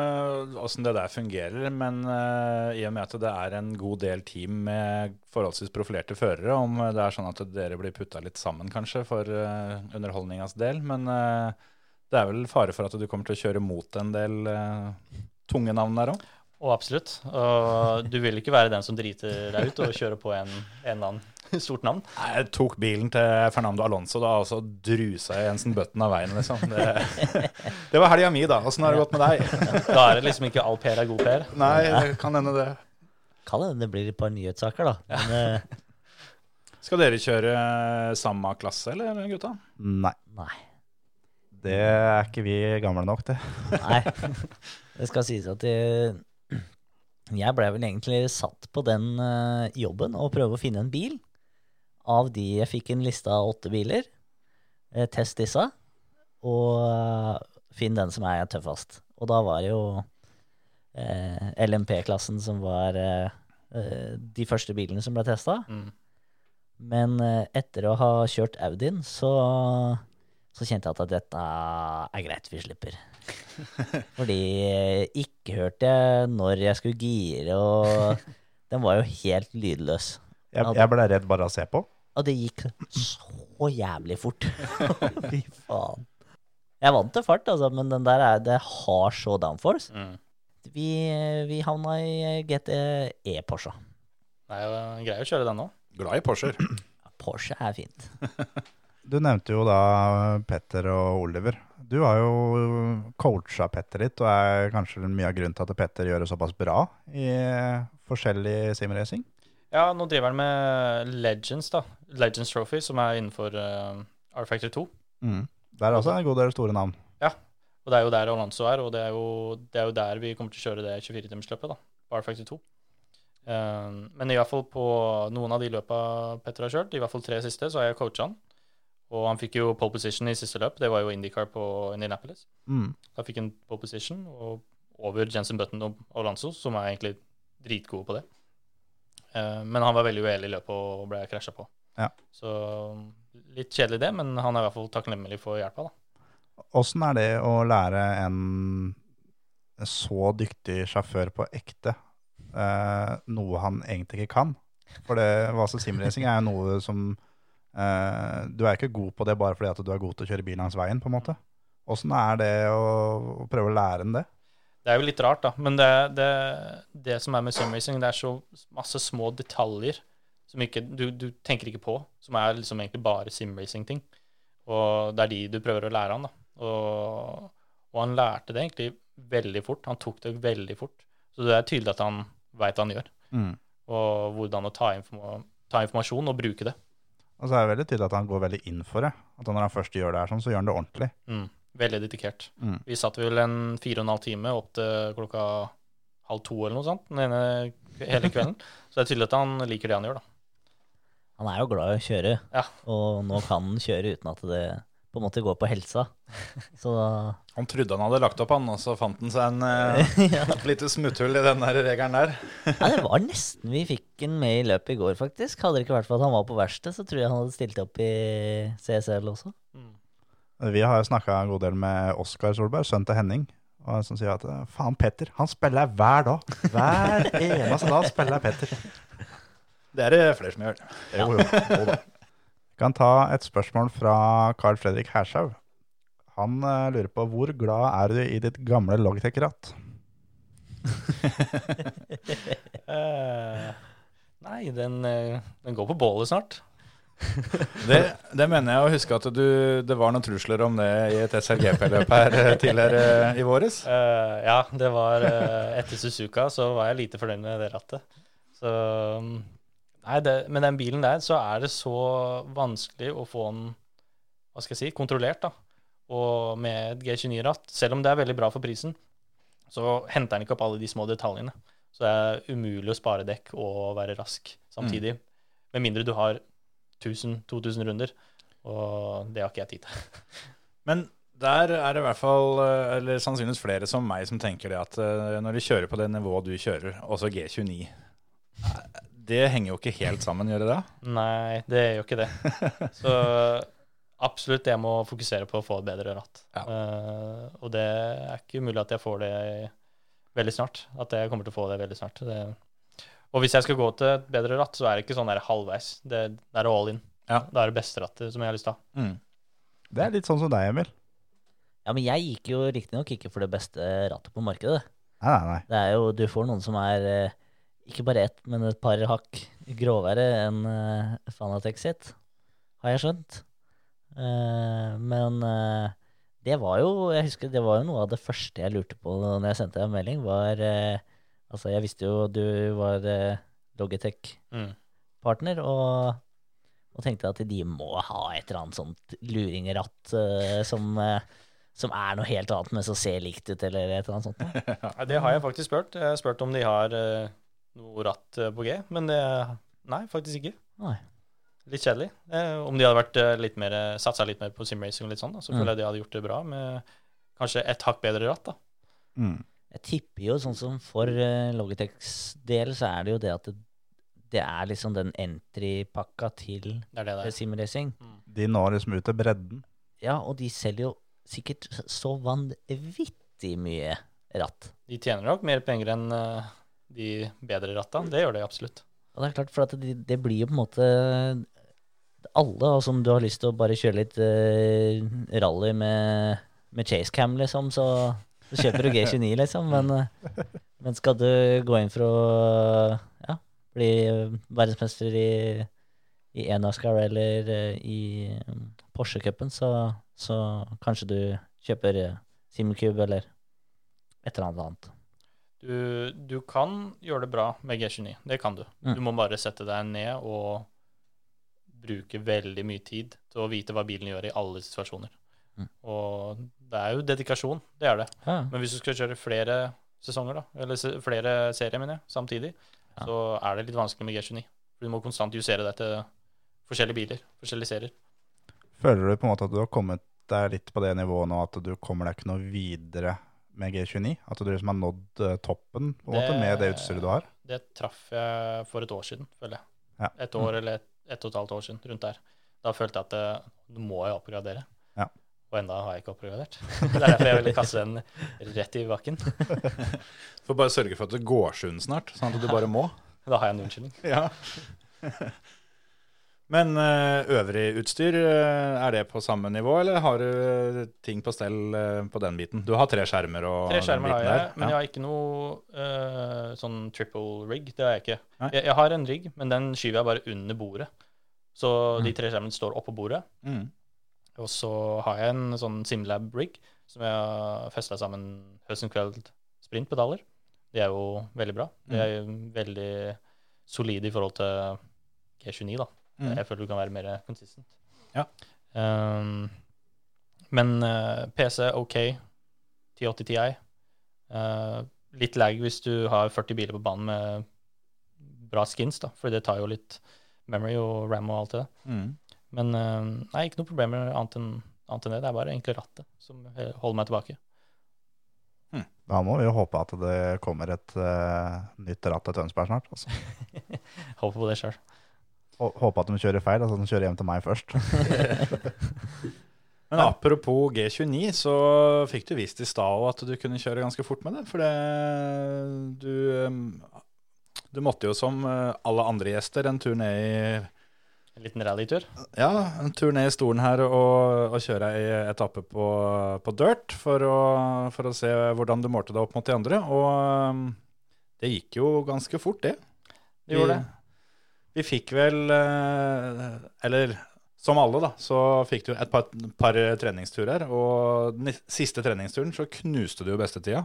åssen det der fungerer, men uh, i og med at det er en god del team med forholdsvis profilerte førere, om det er sånn at dere blir putta litt sammen, kanskje, for uh, underholdningas del. Men eh, det er vel fare for at du kommer til å kjøre mot en del eh, tunge navn der òg. Og absolutt. Og du vil ikke være den som driter deg ut og kjører på en, en annen stort navn. Jeg tok bilen til Fernando Alonso da, og så drusa jeg Jensen Button av veien, liksom. Det, det var helga mi, da. Åssen har det gått med deg? Da er det liksom ikke all Per er god Per. Nei, det kan hende det. Kan hende det blir et par nyhetssaker, da. Men eh, Skal dere kjøre samme klasse, eller gutta? Nei, nei. det er ikke vi gamle nok til. Nei. Det skal sies at jeg, jeg ble vel egentlig satt på den eh, jobben å prøve å finne en bil. Av de jeg fikk en liste av åtte biler. Eh, test disse, og eh, finn den som er tøffest. Og da var det jo eh, LMP-klassen som var eh, eh, de første bilene som ble testa. Mm. Men etter å ha kjørt Audien, så, så kjente jeg at dette er greit, vi slipper. Fordi ikke hørte jeg når jeg skulle gire, og den var jo helt lydløs. Jeg, jeg ble redd bare av å se på. Og det gikk så jævlig fort. Fy faen. Jeg vant til fart, altså, men den der er, det har så downforce. Mm. Vi, vi havna i GTE Porsche. Det er jo greier å kjøre den nå. Glad i Porscher. Porsche er fint. Du nevnte jo da Petter og Oliver. Du har jo coacha Petter litt, og er kanskje mye av grunnen til at Petter gjør det såpass bra i forskjellig simracing. Ja, nå driver han med Legends, da. Legends Trophy, som er innenfor uh, R-Factor 2. Mm. Det er også en god del store navn. Ja, Og det er jo der Alonso er, og det er jo, det er jo der vi kommer til å kjøre det 24-timersløpet, da. R-Factor 2. Um, men i hvert fall på noen av de løpa Petter har kjørt, i hvert fall tre siste, så har jeg coacha han. Og han fikk jo pole position i siste løp. Det var jo Indycar på Indianapolis. Mm. Da fikk han pole position og over Jensen Button og Alonso, som er egentlig dritgode på det. Eh, men han var veldig uheldig i løpet og ble krasja på. Ja. Så litt kjedelig det, men han er i hvert fall takknemlig for hjelpa, da. Åssen er det å lære en så dyktig sjåfør på ekte eh, noe han egentlig ikke kan? For det, Vase simracing er jo noe som eh, Du er ikke god på det bare fordi at du er god til å kjøre bil langs veien, på en måte. Åssen er det å, å prøve å lære en det? Det er jo litt rart, da. Men det, det, det som er med simracing, det er så masse små detaljer som ikke, du, du tenker ikke på, som er liksom egentlig bare simracing-ting. Og det er de du prøver å lære han, da. Og, og han lærte det egentlig veldig fort. Han tok det veldig fort. Så det er tydelig at han veit hva han gjør, Mm. og hvordan å ta, inform ta informasjon og bruke det. Og så er det veldig tydelig at han går veldig inn for det. At når han først gjør det her sånn, så gjør han det ordentlig. Mm. Veldig dedikert. Mm. Vi satt vel en fire og en halv time opp til klokka halv to eller noe sånt den ene hele kvelden. Så det er tydelig at han liker det han gjør, da. Han er jo glad i å kjøre, Ja. og nå kan han kjøre uten at det på en måte går på helsa. Så da Han trodde han hadde lagt opp, han, og så fant han seg en, ja. et lite smutthull i den der regelen der. Ja, det var nesten vi fikk han med i løpet i går, faktisk. Hadde det ikke vært for at han var på verkstedet, så tror jeg han hadde stilt opp i CSL også. Vi har jo snakka en god del med Oskar Solberg, sønnen til Henning. Og som sier at faen, Petter, han spiller hver dag. Hver eneste dag spiller Petter. Det er det flere som gjør. Jo, jo. jo da. Vi kan ta et spørsmål fra Carl Fredrik Hershaug. Han eh, lurer på hvor glad er du i ditt gamle Logitech-ratt? uh, nei, den, eh, den går på bålet snart. Det, det mener jeg å huske at du, det var noen trusler om det i et SLGP-løp her eh, tidligere i våres. Uh, ja, det var uh, etter Suzuka, så var jeg lite fornøyd med det rattet. Så mm, Nei, det, med den bilen der så er det så vanskelig å få den hva skal jeg si, kontrollert, da. Og med et G29-ratt, selv om det er veldig bra for prisen, så henter den ikke opp alle de små detaljene. Så det er umulig å spare dekk og være rask samtidig. Med mindre du har 1000-2000 runder, og det har ikke jeg tid til. Men der er det i hvert fall, eh, eller sannsynligvis flere som meg, som tenker det at eh, når du kjører på det nivået du kjører, også G29 eh, Det henger jo ikke helt sammen, gjør det det? Nei, det gjør ikke det. Så absolutt, jeg må fokusere på å få et bedre ratt. Ja. Uh, og det er ikke umulig at jeg får det veldig snart. At jeg kommer til å få det veldig snart. Det, og hvis jeg skal gå til et bedre ratt, så er det ikke sånn der halvveis. Det, det er all in. Ja. Det er det beste rattet som jeg har lyst til å ha. Mm. Det er litt sånn som deg, Emil. Ja, men jeg gikk jo riktignok ikke for det beste rattet på markedet. Nei, nei, nei. Det er jo, du får noen som er eh, ikke bare ett, men et par hakk gråvere enn uh, Fanatec sitt, har jeg skjønt. Uh, men uh, det var jo Jeg husker det var jo noe av det første jeg lurte på når jeg sendte deg en melding, var eh, Altså, jeg visste jo du var uh, Logitech-partner, Mm. og, og tenkte at de må ha et eller annet sånt luringratt eh, som, eh, som er noe helt annet, men som ser likt ut, eller et eller annet sånt. Ja, det har jeg faktisk spurt. Jeg har spurt om de har eh, noe ratt eh, på G, men det Nei, faktisk ikke. Nei. Litt kjedelig. Eh, om de hadde vært eh, litt mer, satsa litt mer på simracing og litt sånn, da, så Mm. føler jeg de hadde gjort det bra med kanskje et hakk bedre ratt. da. Mm. Jeg tipper jo sånn som for uh, Logitechs del, så er det jo det at det, det er liksom den entry-pakka til Det det eh, der. De når liksom ut til bredden. Ja, og de selger jo sikkert så vanvittig mye ratt. De tjener nok mer penger enn eh, de bedre ratta. Det gjør de absolutt. Og det er klart, for at det, det blir jo på en måte alle, og som du har lyst til å bare kjøre litt uh, rally med, med chasecam, liksom, så, så kjøper du G29, liksom. Men, eh, men skal du gå inn for å ja, bli verdensmester i, i e-NASCAR eller eh, i Porsche-cupen, så, så kanskje du kjøper Simcube eller et eller annet. Du, du kan gjøre det bra med G29. Det kan du. Mm. Du må bare sette deg ned og bruke veldig mye tid til å vite hva bilen gjør i alle situasjoner. Mm. Og det er jo dedikasjon, det er det. Ja. Men hvis du skal kjøre flere sesonger, da, eller se, flere serier, mener jeg, samtidig, Ja. så er det litt vanskelig med G29. For du må konstant justere deg til forskjellige biler, forskjellige serier. Føler du på en måte at du har kommet deg litt på det nivået nå at du kommer deg ikke noe videre med G29? At du liksom har nådd eh, toppen på en måte med det utstyret du har? Det traff jeg for et år siden, føler jeg. Ja. Et år eller et, et og et halvt år siden, rundt der. Da følte jeg at eh, nå må jeg oppgradere. Ja. Og enda har jeg ikke oppgradert. Det er derfor jeg ville kaste den rett i bakken. Får bare sørge for at det går sund snart, sånn at du bare må. Da har jeg en unnskyldning. Ja. Men eh, øvrig utstyr, eh, er det på samme nivå, eller har du ting på stell eh, på den biten? Du har tre skjermer og Tre skjermer har jeg, der. men jeg har ikke noe uh, sånn triple rig. Det har jeg ikke. Jeg, jeg har en rig, men den skyver jeg bare under bordet. Så de tre skjermene står oppå bordet. Mm. Og så har jeg en sånn Simlab-rig som jeg har festa sammen høsten kveld sprintpedaler. De er jo veldig bra. De er jo veldig solide i forhold til G29, da. Mm. Jeg føler du kan være mer consistent. Ja. Um, men uh, PC OK, 1080 Ti. Uh, litt lag hvis du har 40 biler på banen med bra skins, da, for det tar jo litt memory og ram og alt det der. Mm. Men eh, nei, ikke noe problemer annet enn annet enn det. Det er bare egentlig rattet som eh, holder meg tilbake. Da må vi jo håpe at det kommer et uh, nytt ratt til Tønsberg snart. Altså. Håper på det sjøl. Håpe at de kjører feil, altså at de kjører hjem til meg først. Men apropos G29, så fikk du vist i stad at du kunne kjøre ganske fort med det. For det du, um, du måtte jo som alle andre gjester en tur ned i En liten rallytur. Ja, en tur ned i stolen her og, og kjøre ei etappe på, på dirt for å, for å se hvordan du målte deg opp mot de andre. Og um, det gikk jo ganske fort, det. Det gjorde det. Vi fikk vel eh, Eller som alle, da, så fikk du et par, par treningsturer. Og den siste treningsturen så knuste du jo bestetida.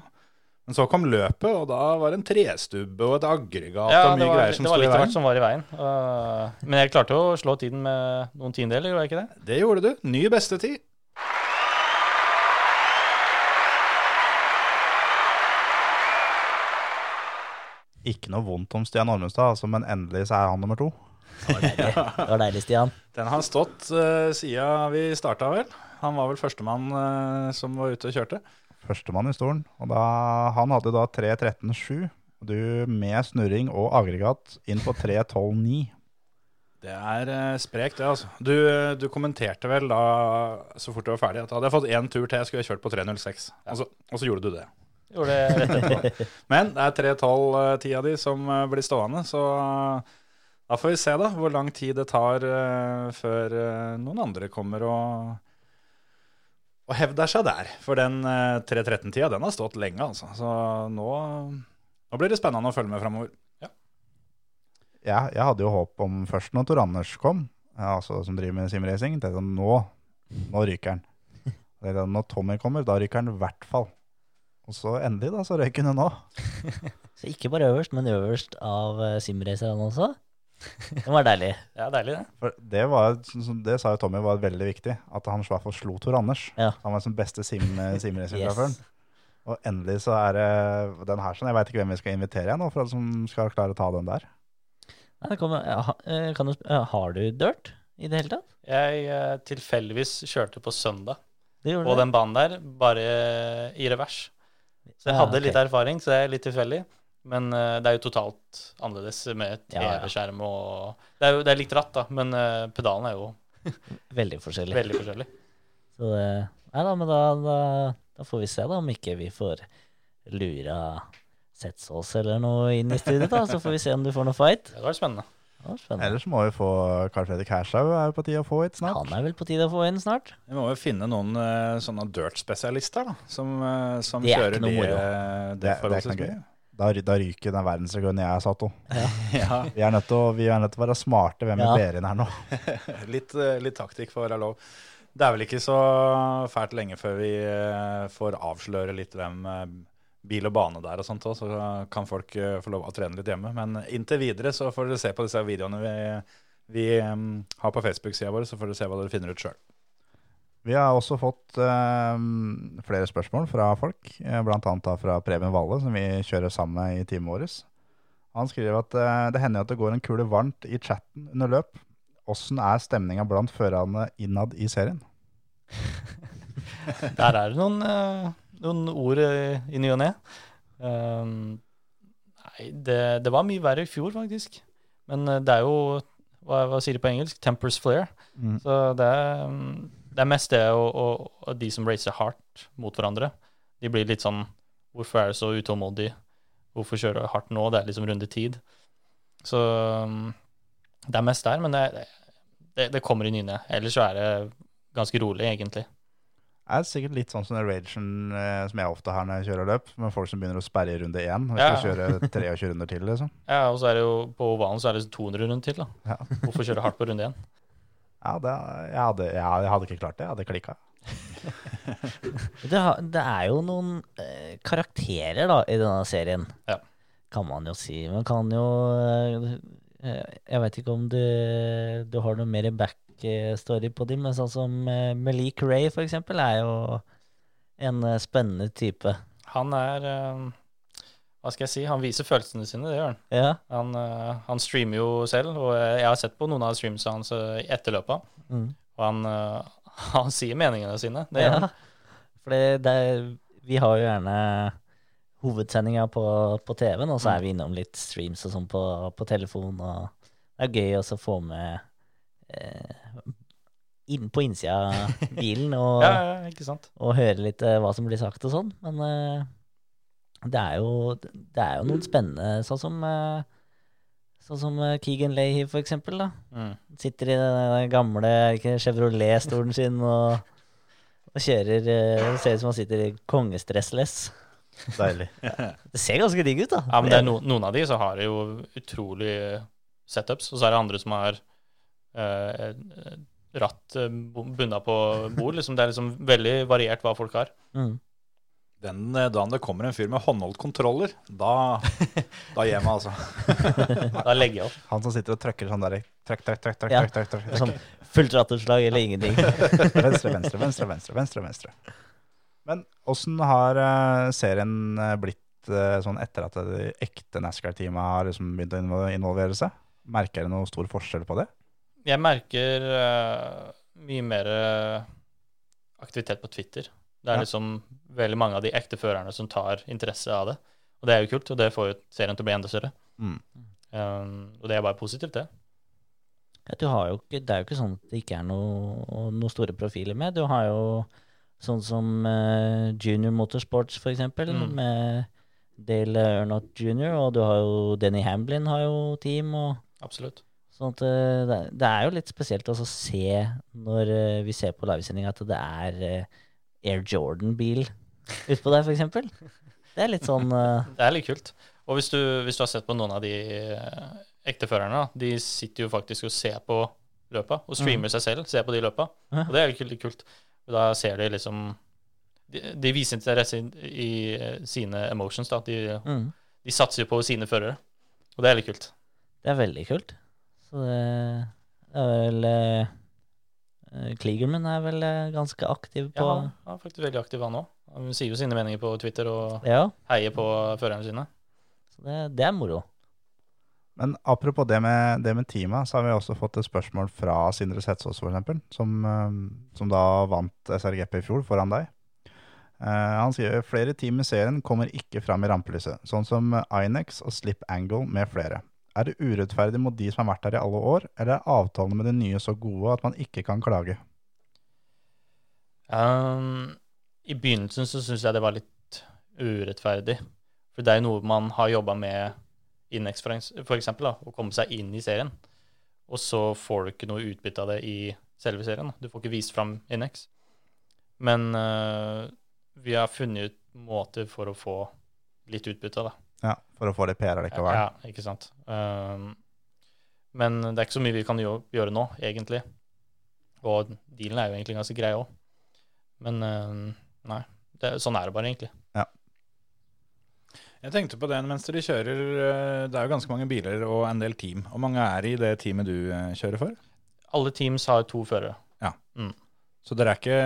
Men så kom løpet, og da var det en trestubbe og et aggregat Ja, og mye var, greier som det var sto i litt av hvert veien. som var i veien. Uh, men jeg klarte å slå tiden med noen tiendedeler, gjorde jeg ikke det? Det gjorde du. Ny bestetid. Ikke noe vondt om Stian Ormestad, altså, men endelig så er han nummer to. Det var deilig, Stian. Den har stått uh, siden vi starta, vel. Han var vel førstemann uh, som var ute og kjørte. Førstemann i stolen. Og da, han hadde da 3.13,7. og Du med snurring og aggregat inn på 3.12,9. Det er uh, sprekt, det, altså. Du, eh, du kommenterte vel da, så fort du var ferdig, at hadde jeg fått én tur til, jeg skulle jeg kjørt på 3.06. Og, så- og så gjorde du det. Gjorde det rett etterpå. Men det er 3.12-tida di som eh, blir stående, så eh, da får vi se da hvor lang tid det tar eh, før eh, noen andre kommer og, og hevder seg der. For den uh, 3.13-tida, den har stått lenge, altså. Så nå, nå blir det spennende å følge med framover. Jeg, jeg hadde jo håp om først når Tor Anders kom, altså, som driver med simracing, tenkte jeg sånn, nå, nå ryker han. Det er Når Tommy kommer, da ryker han i hvert fall. Og så endelig, da, så røyk han nå. Så ikke bare øverst, men øverst av uh, simracerne også. Det var deilig. Ja, deilig, det. For det, var, sånn det sa jo Tommy var veldig viktig, at han i hvert fall slo Tor Anders. Ja. Han var som beste sim, Yes. Og endelig så er det den her sånn, jeg vet ikke hvem vi skal invitere igjen for for som skal klare å ta den der. Nei, det kommer, ja, eh, kan du, har du dirt i det hele tatt? Jeg eh, tilfeldigvis kjørte på søndag Det på det. den banen der, bare i revers. Så jeg Ja, hadde ok. litt erfaring, så det er litt tilfeldig. Men uh, det er jo totalt annerledes med. TV-skjerm og det er, jo, det er litt ratt, da, men uh, pedalen er jo Veldig forskjellig. veldig forskjellig. Så det, nei da, men da, da, da får vi se da om ikke vi får lura Setsås eller noe inn i studiet, da. Så får vi se om du får noe fight. Det var spennende. Spennende. Ellers må vi få Carl Fredrik Hershaug er jo på tide å få hit snart. Han er vel på tide å få inn snart. Vi må jo finne noen eh, sånne dirt-spesialister da, som, som Det er kjører noe det, det, Det- er forholdsvis mye. Da, da ryker den verdensrekorden jeg har satt òg. Ja, Vi, er nødt til å- vi er nødt til å være smarte hvem vi Ja. ber inn her nå. litt, eh, litt taktikk får være lov. Det er vel ikke så fælt lenge før vi eh, får avsløre litt hvem eh, bil og bane der og sånt òg, så kan folk få lov å trene litt hjemme. Men inntil videre så får dere se på disse videoene vi, vi eh, har på Facebook-sida vår, så får dere se hva dere finner ut sjøl. Vi har også fått eh, flere spørsmål fra folk, bl.a. annet da fra Preben Valle, som vi kjører sammen med i teamet vårt. Han skriver at eh, det hender at det går en kule varmt i chatten under løp. Åssen er stemninga blant førerne innad i serien? Der er det noen, eh, noen ord eh, i ny og ne. Um, nei, det, det var mye verre i fjor, faktisk. Men eh, det er jo hva, hva sier de på engelsk? Tempers flare. Mm. Så det er, mm, det er mest det og, og, de som racer hardt mot hverandre. De blir litt sånn Hvorfor er du så utålmodig? Hvorfor kjører du hardt nå? Det er liksom runde tid. Så mm, det er mest der, men det, det, det kommer i ny. Ellers så er det ganske rolig, egentlig. Det er sikkert litt sånn som den ragen eh, som jeg ofte har når jeg kjører løp, med folk som begynner å sperre i runde én og Ja. skal kjøre 23 runder til, liksom. Ja, og så er det jo på ovalen så er det 200 runder til, da. Ja. Hvorfor kjøre hardt på runde én? Ja, det, jeg, hadde, jeg, jeg hadde ikke klart det. Jeg hadde klikka. Det, det er jo noen eh, karakterer da i denne serien, Ja. kan man jo si. Man kan jo eh, Jeg vet ikke om du, du har noe mer backstory på dem, men sånn som eh, Malik Ray, for eksempel, er jo en eh, spennende type. Han er eh, Hva skal jeg si? Han viser følelsene sine, det gjør han. Ja. Han, uh, han streamer jo selv, og jeg har sett på noen av streamsene hans eh, etter løpet. Mm. Og han, uh, han sier meningene sine. Det gjør han. Ja, for det, er- vi har jo gjerne hovedsendinga på, på TV-en, og så Mm. er vi innom litt streams og sånn på, på telefon. og Det er gøy å få med eh, inn på innsida av bilen og, Ja, og høre litt eh, hva som blir sagt og sånn. Men eh, det, er jo, det er jo noen spennende, sånn som eh, Sånn som eh, Keegan Leahy, for eksempel. da. Mm. Sitter i den gamle Chevrolet-stolen sin og, og kjører eh, Det ser ut som han sitter i kongestressless. Deilig. Det ser ganske digg ut, da. Ja, men det er no, noen av de så har jo utrolig setups, og så er det andre som har eh, ratt bunna på bord. Liksom, det er liksom veldig variert hva folk har. Mm. Den eh, dagen det kommer en fyr med håndholdt kontroller, da, da gir jeg meg, altså. Da legger jeg opp. Han som sitter og trykker sånn der Trykk, trykk, trykk. trykk, Ja. trykk, trykk, trykk. Sånn fullt ratterslag eller ingenting. Venstre, venstre, venstre, venstre, venstre, venstre. Men åssen har eh, serien eh, blitt sånn etter at det ekte NASCAR-teamet har liksom begynt å involvere seg? Merker dere noen stor forskjell på det? Jeg merker uh, mye mer aktivitet på Twitter. Det er Ja. liksom veldig mange av de ekte førerne som tar interesse av det. Og det er jo kult, og det får jo serien til å bli enda større. Mm. Um, og det er bare positivt, det. Ja, Du har jo ikke, det er jo ikke sånn at det ikke er noe, noe store profiler med. Du har jo sånn som uh, Junior Motorsports, for eksempel, Mm. med Dale Earnhardt jr., og du har jo Denny Hamblin har jo team, og Absolutt. sånn at eh, det, det er jo litt spesielt å se når eh, vi ser på livesending at det er Air Jordan-bil utpå der, for eksempel. Det er litt sånn uh... Det er litt kult. Og hvis du, hvis du har sett på noen av de ekteførerne, ekte førerne, de sitter jo faktisk og ser på løpa, og streamer seg selv, ser på de løpa. Ja. Og det er jo litt kult. Da ser de liksom De, de viser interesse i, i eh, sine emotions, da. De, mm, de satser jo på sine førere. Og det er litt kult. Det er veldig kult. Så det, det er vel eh, eh, Kligerman er vel eh, ganske aktiv på Ja, han er faktisk veldig aktiv, han òg. Han sier jo sine meninger på Twitter og Ja, heier på førerne sine. så det, det er moro. Men apropos det med, det med teamet, så har vi også fått et spørsmål fra Sindre Setsås, eksempel, som, eh, som da vant SRGP i fjor foran deg. Eh, han sier flere team i serien kommer ikke fram i rampelyset, sånn som Inex og Slip Angle med flere. Er det urettferdig mot de som har vært her i alle år, eller er avtalene med de nye så gode at man ikke kan klage? Um, I begynnelsen så syns jeg det var litt urettferdig. For det er jo noe man har jobba med i eks- for eksempel, å komme seg inn i serien. Og så får du ikke noe utbytte av det i selve serien. Du får ikke vist fram Inex. Men uh, vi har funnet ut måter for å få litt utbytte av det. Ja, For å få litt PR likevel. Ja, ikke sant. Um, men det er ikke så mye vi kan gjøre, nå, egentlig. Og dealen er jo egentlig ganske grei òg. Men um, nei, det, sånn er det bare, egentlig. Jeg tenkte på det mens dere kjører. eh, Det er jo ganske mange biler og en del team. Hvor mange er i det teamet du eh, kjører for? Alle teams har to førere. Ja. Så dere er, ikke,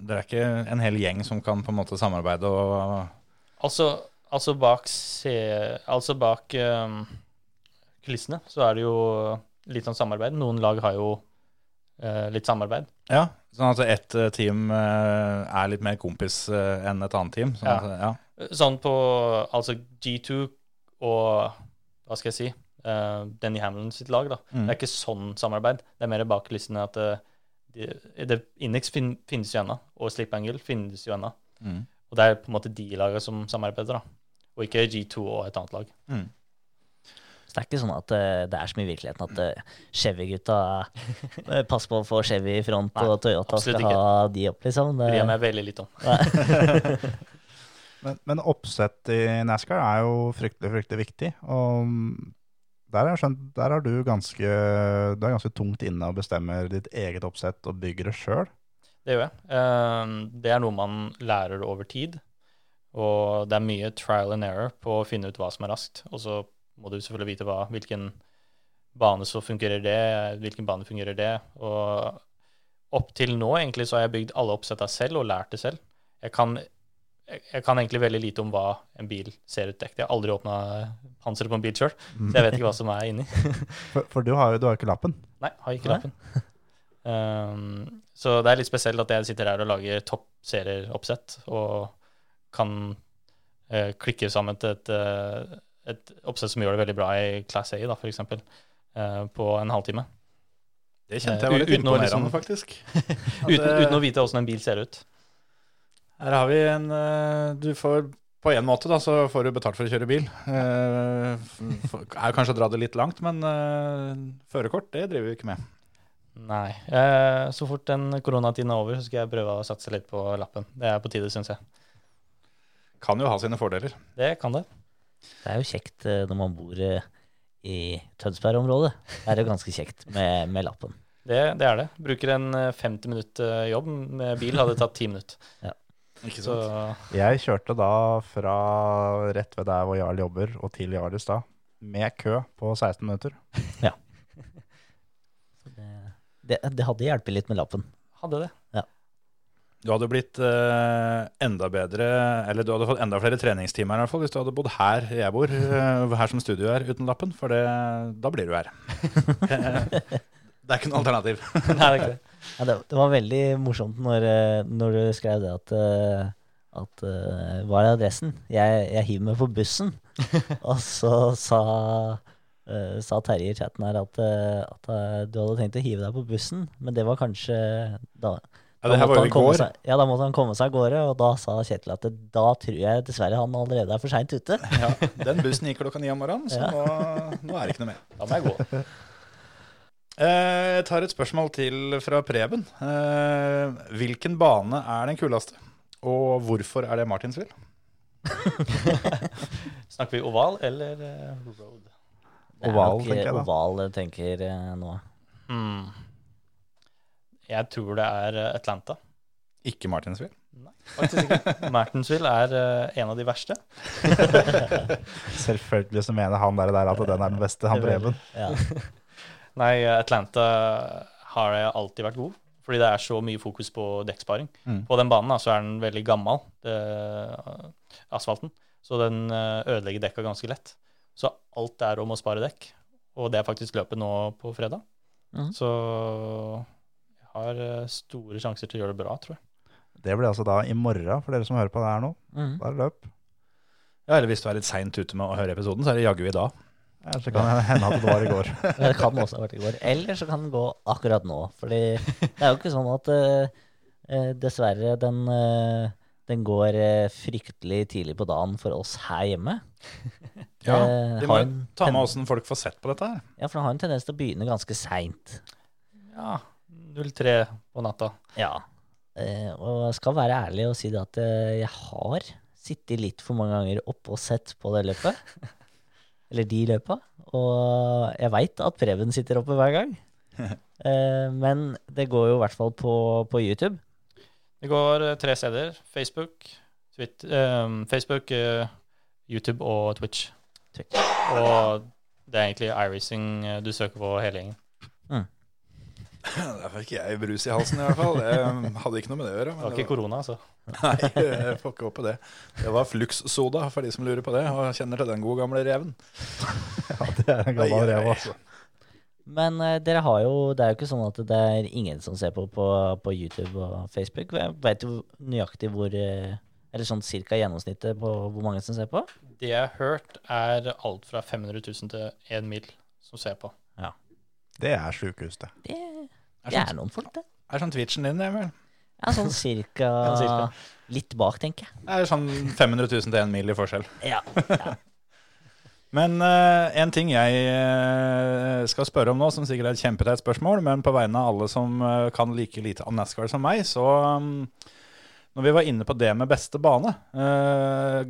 dere er ikke en hel gjeng som kan på en måte samarbeide og Altså, altså bak, se, altså bak um, kulissene så er det jo litt sånn samarbeid. Noen lag har jo uh, litt samarbeid. Ja, sånn at ett eh, team uh, er litt mer kompis uh, enn et annet team. Sånn Ja. at, ja. Sånn på altså G2 og hva skal jeg si uh, Denny Hamlin sitt lag, da. Mm. Det er ikke sånn samarbeid. Det er mer bak kulissene at de, det, Inex fin, finnes jo ennå, og Slip Angle finnes jo ennå. Mm. Og det er på en måte de lagene som samarbeider, da. Og ikke G2 og et annet lag. Mm. Så det er ikke sånn at uh, det er som i virkeligheten at uh, Chevy-gutta uh, passer på å få Chevy i front, Nei, og Toyota skal skal ha de opp, liksom. Det, Bryr meg veldig litt om. Men, men oppsett i NASCAR er jo fryktelig, fryktelig viktig. Og der har, jeg skjønt, der er du ganske, du er ganske tungt inne og bestemmer ditt eget oppsett og bygger det sjøl. Det gjør jeg. Eh, det er noe man lærer over tid. Og det er mye trial and error på å finne ut hva som er raskt. Og så må du selvfølgelig vite hva, hvilken bane så fungerer det, hvilken bane fungerer det. Og opp til nå egentlig så har jeg bygd alle oppsetta selv og lært det selv. Jeg kan, jeg, jeg kan egentlig veldig lite om hva en bil ser ut dekket. Jeg har aldri åpna panseret på en bil sjøl, så jeg vet ikke hva som er inni. For, for du har jo du har ikke lappen. Nei, har ikke Nei. lappen. Um, så det er litt spesielt at jeg sitter her og lager toppserieoppsett og kan eh, klikke sammen til et, eh, et oppsett som gjør det veldig bra i Class A, da, eksempel, eh, på en halvtime. Det kjente jeg var litt imponerende, liksom- faktisk. Uten, uten å vite åssen en bil ser ut. Her har vi en eh, Du får på en måte da, så får du betalt for å kjøre bil. Eh, er kanskje å dra det litt langt, men uh, førerkort det driver vi ikke med. Nei. Eh, så fort den koronatiden er over, så skal jeg prøve å satse litt på lappen. Det er på tide, syns jeg. Kan jo ha sine fordeler. Det kan det. Det er jo kjekt eh, når man bor eh, i Tønsberg-området. Det er jo ganske kjekt med, med lappen. det. Det er det. Bruker en eh, 50 minutter jobb med bil, hadde tatt 10 minutter. Ikke Så Jeg kjørte da fra rett ved der hvor Jarl jobber, og til Jarl i stad, med kø på 16 minutter. Det, det, det hadde hjulpet litt med lappen. hadde det. Du hadde blitt uh, enda bedre, eller du hadde fått enda flere treningstimer i hvert fall, hvis du hadde bodd her jeg bor, uh, her som studio er, uten lappen, for det, da blir du her. det er ikke noe alternativ. Nei, det er ikke det. Ja, det, det var veldig morsomt når, eh, når du skrev det at, at uh, Hva er adressen? Jeg, jeg hiver meg på bussen. og så sa, sa Terje i chatten her at, at du hadde tenkt å hive deg på bussen, men det var kanskje da, Ja, det her var jo i går. Seg, ja, da måtte han komme seg av gårde, og da sa Kjetil at det, da tror jeg dessverre han allerede er for seint ute. Ja, den bussen gikk klokka ni om morgenen, så Ja. nå, nå er det ikke noe mer. Da må jeg gå. Eh, Jeg tar et spørsmål til fra Preben. Eh, Hvilken bane er den kuleste, og hvorfor er det Martinsville? Snakker vi oval eller eh, road? Oval, tenker jeg da. Oval tenker jeg nå. Hmm. Jeg tror det er eh, Atlanta. Ikke Martinsville. Nei, Faktisk ikke. Martinsville er uh, en av de verste. Selvfølgelig så mener han der, der at den er den beste, han Preben. Ja. Nei, Atlanta har jeg alltid vært god. Fordi det er så mye fokus på dekksparing. Mm. På den banen da, så er den veldig gammel, det, asfalten. Så den eh, ødelegger dekka ganske lett. Så alt er om å spare dekk. Og det er faktisk løpet nå på fredag. Mm. Så har eh, store sjanser til å gjøre det bra, tror jeg. Det blir altså da i morgen, for dere som hører på det her nå. Mm. Da er det løp. Ja, eller hvis du er litt seint ute med å høre episoden, så er det jaggu i dag. Ellers så kan det hende at det var i går. Det kan også ha vært i går. Eller så kan den gå akkurat nå. Fordi det er jo ikke sånn at eh, eh, dessverre den, uh, den går fryktelig tidlig på dagen for oss her hjemme. Ja, Vi må ta med åssen folk får sett på dette her. Ja, for den har en tendens til å begynne ganske seint. Ja, 03 på natta. Ja. Eh, og jeg skal være ærlig og si det at eh, jeg har sittet litt for mange ganger oppe og sett på det løpet. Eller de løpa. Og jeg veit at Preben sitter oppe hver gang. Eh, men det går jo i hvert fall på, på YouTube. Det går eh, tre steder. Facebook, Twitter, eh, Facebook eh, YouTube og Twitch. Twitch. Og det er egentlig iRacing du søker på hele gjengen. Der fikk jeg brus i halsen i hvert fall. Det hadde ikke noe med det å gjøre. Det var ikke korona, altså. Nei, jeg får ikke håpe det. Det var Flux-soda, for de som lurer på det, og kjenner til den gode gamle reven. Ja, det er en gammel rev, altså. Men uh, dere har jo Det er jo ikke sånn at det er ingen som ser på på, på YouTube og Facebook. Jeg vet jo nøyaktig hvor eh, Eller sånn cirka gjennomsnittet på hvor mange som ser på. Det jeg har hørt, er alt fra 500 000 til 1 mil som ser på. Det er sjukehus, det. Det, Er det er sånn, noen folk, det. er sånn Twitchen din, Emil. Ja, sånn cirka, Ja, cirka. litt bak, tenker jeg. Det er sånn 500 000 til 1 mil i forskjell. Ja. ja. Men uh, en ting jeg uh, skal spørre om nå, som sikkert er et kjempeteit spørsmål, men på vegne av alle som uh, kan like lite om NASCAR som meg, så um, når vi var inne på det med beste bane eh,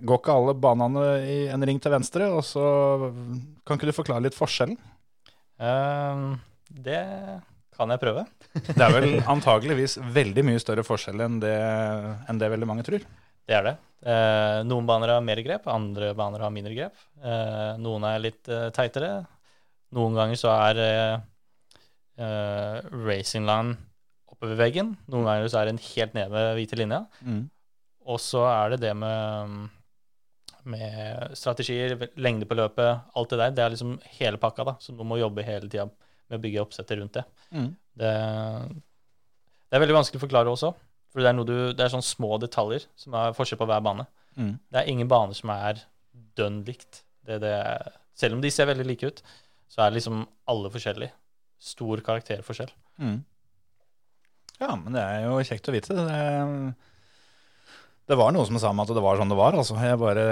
Går ikke alle banene i en ring til venstre? Og så kan ikke du forklare litt forskjellen? Ehm, det kan jeg prøve. Det er vel antageligvis veldig mye større forskjell enn det, enn det veldig mange tror. Det er det. Eh, noen baner har mer grep, andre baner har mindre grep. Eh, noen er litt eh, teitere. Noen ganger så er eh, eh, racingland oppe ved veggen. Noen ganger så er den helt nede ved hvite linja. Og så er det det med, med strategier, lengde på løpet, alt det der. Det er liksom hele pakka, da. Så du må jobbe hele tida med å bygge oppsettet rundt det. Mm. det. Det er veldig vanskelig å forklare også. For det er, du, det er sånne små detaljer som er forskjell på hver bane. Mm. Det er ingen baner som er dønn likt. Det, det er, selv om de ser veldig like ut, så er liksom alle forskjellige. Stor karakterforskjell. Mm. Ja, men det er jo kjekt å vite. Det, det var noe som sa meg at det var sånn det var. Altså. Jeg bare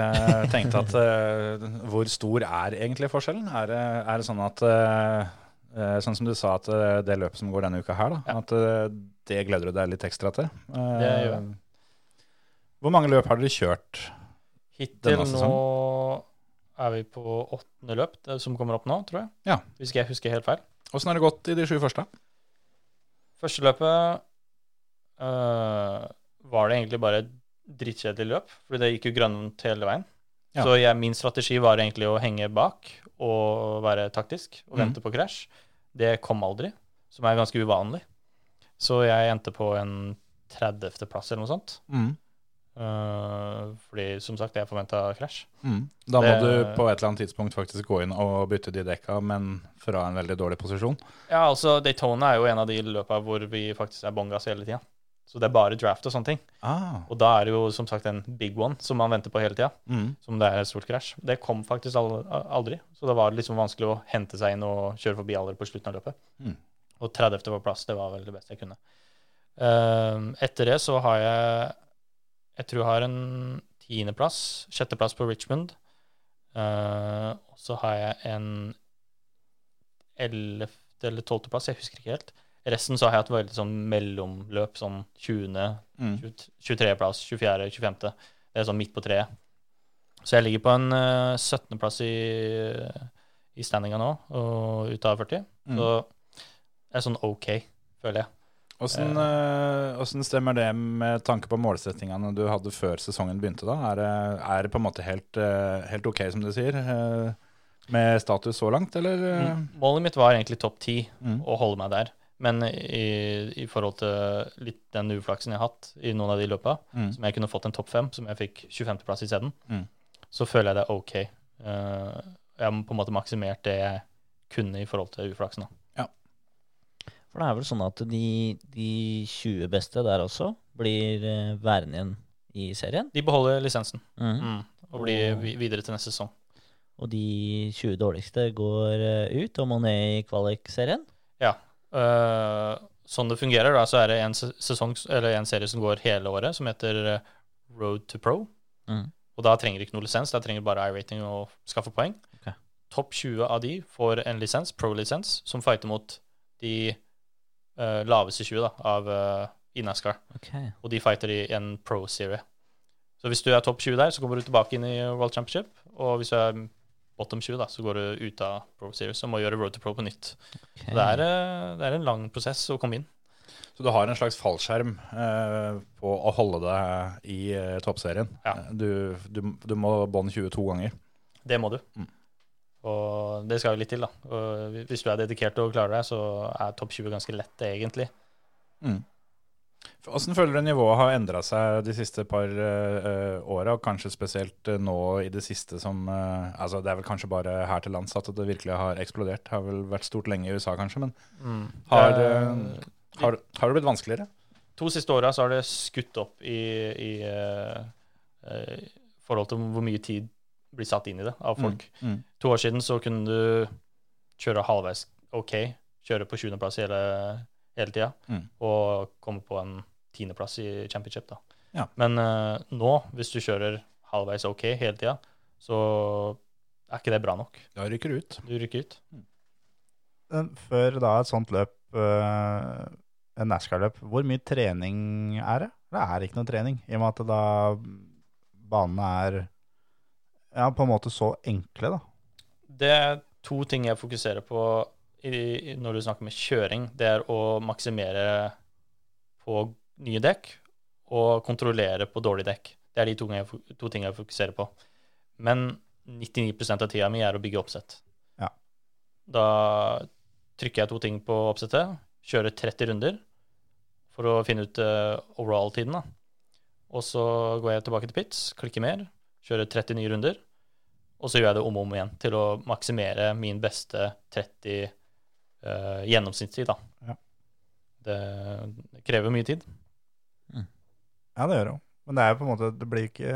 tenkte at uh, hvor stor er egentlig forskjellen? Er det, er det sånn at eh, Sånn som du sa, at eh, det løpet som går denne uka her, da, Ja. at eh, det gleder du deg litt ekstra til? Eh, Det gjør jeg. Hvor mange løp har dere kjørt? Hittil Denne nå er vi på åttende løp, som kommer opp nå, tror jeg. Ja. Hvis ikke jeg husker helt feil. Åssen har det gått i de sju første? Første løpet øh, var det egentlig bare et drittkjedelig løp, fordi det gikk jo grønt hele veien. Ja. Så jeg, min strategi var egentlig å henge bak og være taktisk og vente vente på krasj. Det kom aldri, som er ganske uvanlig. Så jeg endte på en 30.-plass eller noe sånt. Mm. Uh, fordi, som sagt, jeg forventa krasj. Mm. Da må Det- du på et eller annet tidspunkt faktisk gå inn og bytte de dekka, men fra en veldig dårlig posisjon. Ja, altså Daytona er jo en av de løpa hvor vi faktisk er bongas hele tida. Så det er bare draft og sånne ting. Ah. Og da er det jo som sagt en big one som man venter på hele tida. Mm. Som det er et stort krasj. Det kom faktisk aldri. Så det var liksom vanskelig å hente seg inn og kjøre forbi alle på slutten av løpet. Mm. Og 30. på plass, det var vel det beste jeg kunne. Ehm, etter det så har jeg Jeg tror jeg har en tiendeplass, sjetteplass på Richmond. Uh, og så har jeg en ellevte eller tolvteplass, jeg husker ikke helt. Resten så har jeg hatt veldig sånn mellomløp, sånn 20., Mm. 23.-plass, 24., 25. Det er sånn midt på treet. Så jeg ligger på en eh, 17.-plass i, i standinga nå, og ut av 40. Mm. Så det er sånn OK, føler jeg. Åssen eh, åssen stemmer det med tanke på målsettingene du hadde før sesongen begynte? da? Er er det på en måte helt, eh, helt ok, som du sier, eh, med status så langt, eller? eh? Mm. Målet mitt var egentlig topp ti, Mm. å holde meg der. Men i, i forhold til litt den uflaksen jeg har hatt i noen av de løpa, Mm. som jeg kunne fått en topp fem, som jeg fikk 25.-plass isteden, Mm. så føler jeg det er OK. Uh, jeg har på en måte maksimert det jeg kunne i forhold til uflaksen. da. For det er vel sånn at de, de 20 beste der også blir eh, værende igjen i serien. De beholder lisensen mm. mm. og blir vi- videre til neste sesong. Og de 20 dårligste går eh, ut og må ned i kvalikserien. Ja. Eh, sånn det fungerer, da, så er det en, sesong, eller en serie som går hele året, som heter eh, Road to Pro. Mm. Og da trenger de ikke noe lisens, da trenger de bare I-rating og skaffe poeng. Okay. Topp 20 av de får en lisens, pro-lisens, som fighter mot de uh, laveste 20 da, av uh, i NASCAR. Ok. Og de fighter i en pro-serie. Så hvis du er topp 20 der, så kommer du tilbake inn i World Championship. Og hvis du er bottom 20, da, så går du ut av Pro Series og må gjøre Road to Pro på nytt. Okay. Det er, eh, det er en lang prosess å komme inn. Så du har en slags fallskjerm eh, på å holde deg i eh, toppserien. Ja. Du, du, du må bånd 22 ganger. Det må du. Mm. Og det skal jo litt til, da. Og hvis du er dedikert og klarer deg, så er topp 20 ganske lett, egentlig. Mm. Åssen føler du nivået har endra seg de siste par uh, åra, og kanskje spesielt eh, nå i det siste som uh, altså Det er vel kanskje bare her til lands at det virkelig har eksplodert. Det har vel vært stort lenge i USA, kanskje, men har, uh, har, har det blitt vanskeligere? to siste åra har det skutt opp i, i uh, forhold til hvor mye tid blir satt inn i det av folk. Mm. Mm. To år siden så kunne du kjøre halvveis OK, kjøre på 20.-plass hele, hele tida, Mm. og komme på en tiendeplass i championship. da. Ja. Men uh, nå, hvis du kjører halvveis OK hele tida, så er ikke det bra nok. Da rykker du ut. Du rykker ut. Mm. Før da et sånt løp, uh, en NASCAR-løp, hvor mye trening er det? Det er ikke noe trening, i og med at da banene er ja, på en måte så enkle, da. Det er to ting jeg fokuserer på i, når du snakker med kjøring. Det er å maksimere på nye dekk og kontrollere på dårlige dekk. Det er de to, to tingene jeg fokuserer på. Men 99% av tida mi er å bygge oppsett. Ja. Da trykker jeg to ting på oppsettet, kjører 30 runder for å finne ut uh, overall-tiden. Og så går jeg tilbake til pits, klikker mer, kjører 30 nye runder. Og så gjør jeg det om og om igjen til å maksimere min beste 30 eh, gjennomsnittstid, da. Ja. Det, det krever mye tid. Ja, det gjør det jo. Men det er jo på en måte Det blir ikke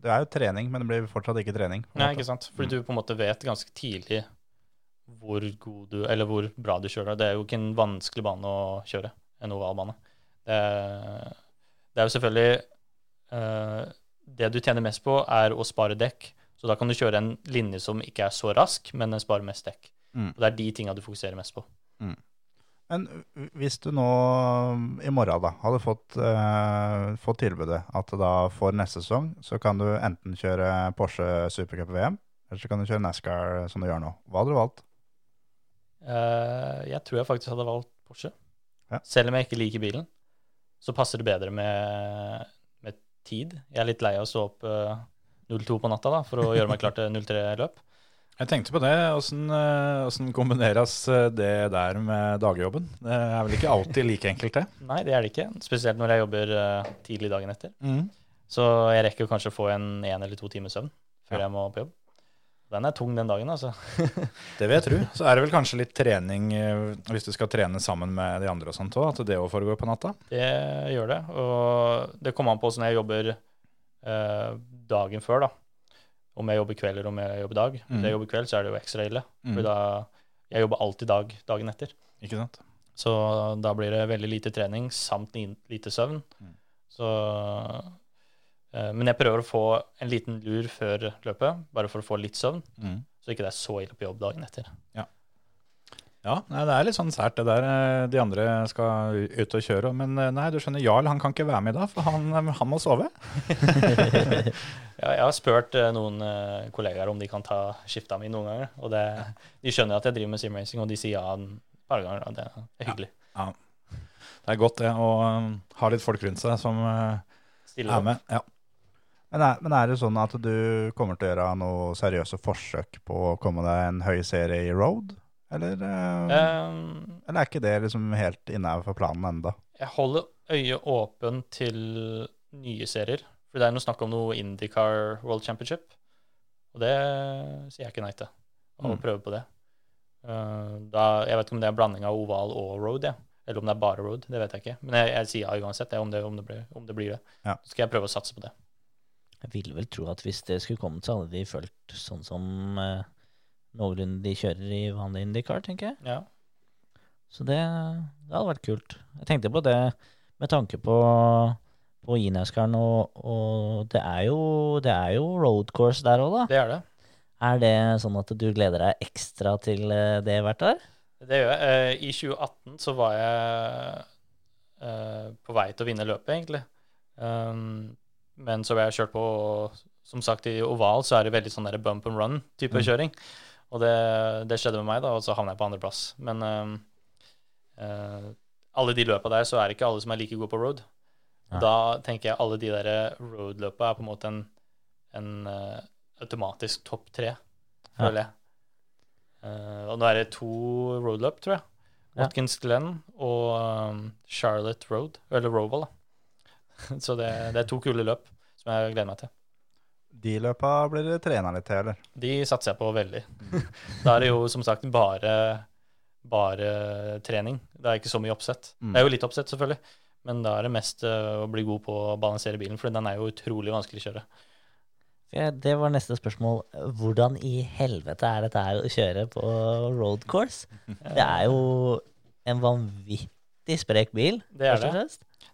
Det er jo trening, men det blir fortsatt ikke trening. Nei, måte. ikke sant? Fordi du på en måte vet ganske tidlig hvor god du, eller hvor bra du kjører. Det er jo ikke en vanskelig bane å kjøre, en ovalbane. Det, det er jo selvfølgelig uh, Det du tjener mest på, er å spare dekk. Så da kan du kjøre en linje som ikke er så rask, men den sparer mest dekk. Mm. Og det er de tinga du fokuserer mest på. Men hvis du nå i morgen da hadde fått, eh, fått tilbudet at da for neste sesong så kan du enten kjøre Porsche Supercup VM, eller så kan du kjøre NASCAR som du gjør nå. Hva hadde du valgt? Uh, jeg tror jeg faktisk hadde valgt Porsche. Ja. Selv om jeg ikke liker bilen, så passer det bedre med, med tid. Jeg er litt lei av å stå opp uh, 02 på natta da, for å gjøre meg klar til 03-løp. Jeg tenkte på det. Åssen eh, kombineres eh, det der med dagjobben? Det er vel ikke alltid like enkelt, det. Nei, det er det ikke. Spesielt når jeg jobber eh, tidlig dagen etter. Mm. Så jeg rekker kanskje å få en én eller to timers søvn før Ja. jeg må på jobb. Den er tung den dagen, altså. Det vil jeg tro. Så er det vel kanskje litt trening hvis du skal trene sammen med de andre og sånt òg, at det òg foregår på natta? Det gjør det. Og det kommer an på hvordan jeg jobber eh, dagen før, da. Om jeg jobber kveld eller om jeg jobber dag. Hvis Mm. jeg jobber kveld, så er det jo ekstra ille. Mm. For da Jeg jobber alltid dag dagen etter. Ikke sant? Så da blir det veldig lite trening samt lite søvn. Mm. Så eh, Men jeg prøver å få en liten lur før løpet, bare for å få litt søvn. Mm. Så ikke det er så ille på jobb dagen etter. Ja, nei, det er litt sånn sært det der. eh, De andre skal ut og kjøre. Men eh, nei, du skjønner, Jarl han kan ikke være med i dag, for han, eh, han må sove. Ja, jeg har spurt noen kollegaer om de kan ta skifta mi noen ganger. Og det, de skjønner at jeg driver med simracing, og de sier ja et par ganger. Og det er hyggelig. Det er godt det å eh, ha litt folk rundt seg som Stille er opp. med. Ja. Men er, men er det sånn at du kommer til å gjøre noe seriøse forsøk på å komme deg en høy serie i road? Eller, Um, eller er ikke det liksom helt innafor planen enda? Jeg holder øyet åpen til nye serier. For det er noe snakk om noe Indycar World Championship. Og det sier jeg ikke nei til. Å Mm. prøve på det. Uh, da, jeg vet ikke om det er blanding av oval og road, ja. eller om det er bare road. Det vet jeg ikke. Men jeg, jeg sier ja uansett, ja, om, det, om, det blir, om det blir det. Ja. Så skal jeg prøve å satse på det. Jeg ville vel tro at hvis det skulle kommet, så hadde de følt sånn som eh, noenlunde de kjører i vanlig IndyCar, tenker jeg. Ja. Så det, det hadde vært kult. Jeg tenkte på det med tanke på, på Inascaren, og, og det, er jo, det er jo road course der òg, da. Det er det. Er det sånn at du gleder deg ekstra til eh, det hvert år? Det gjør jeg. Eh, I 2018 så var jeg eh, på vei til å vinne løpet, egentlig. Um, men så ble jeg kjørt på Som sagt, i oval så er det veldig sånn der bump and run-type kjøring. Og det, det skjedde med meg, da, og så havna jeg på andreplass. Men uh, alle de løpa der, så er det ikke alle som er like gode på road. Ja. Da tenker jeg alle de der road-løpa er på en måte en, en uh, automatisk topp tre, føler jeg. Uh, og nå er det to roadløp, tror jeg. Ja. Watkins Glen og um, Charlotte Road, eller Roval, da. Så det, det er to kule løp som jeg gleder meg til. De løpa blir det trena litt til, eller? De satser jeg på veldig. da er det jo som sagt bare, bare trening. Det er ikke så mye oppsett. Mm. Det er jo litt oppsett, selvfølgelig, men da er det mest eh, å bli god på å balansere bilen, for den er jo utrolig vanskelig å kjøre. Det var neste spørsmål. Hvordan i helvete er dette her å kjøre på road course? Det er jo en vanvittig sprek bil. Det er det.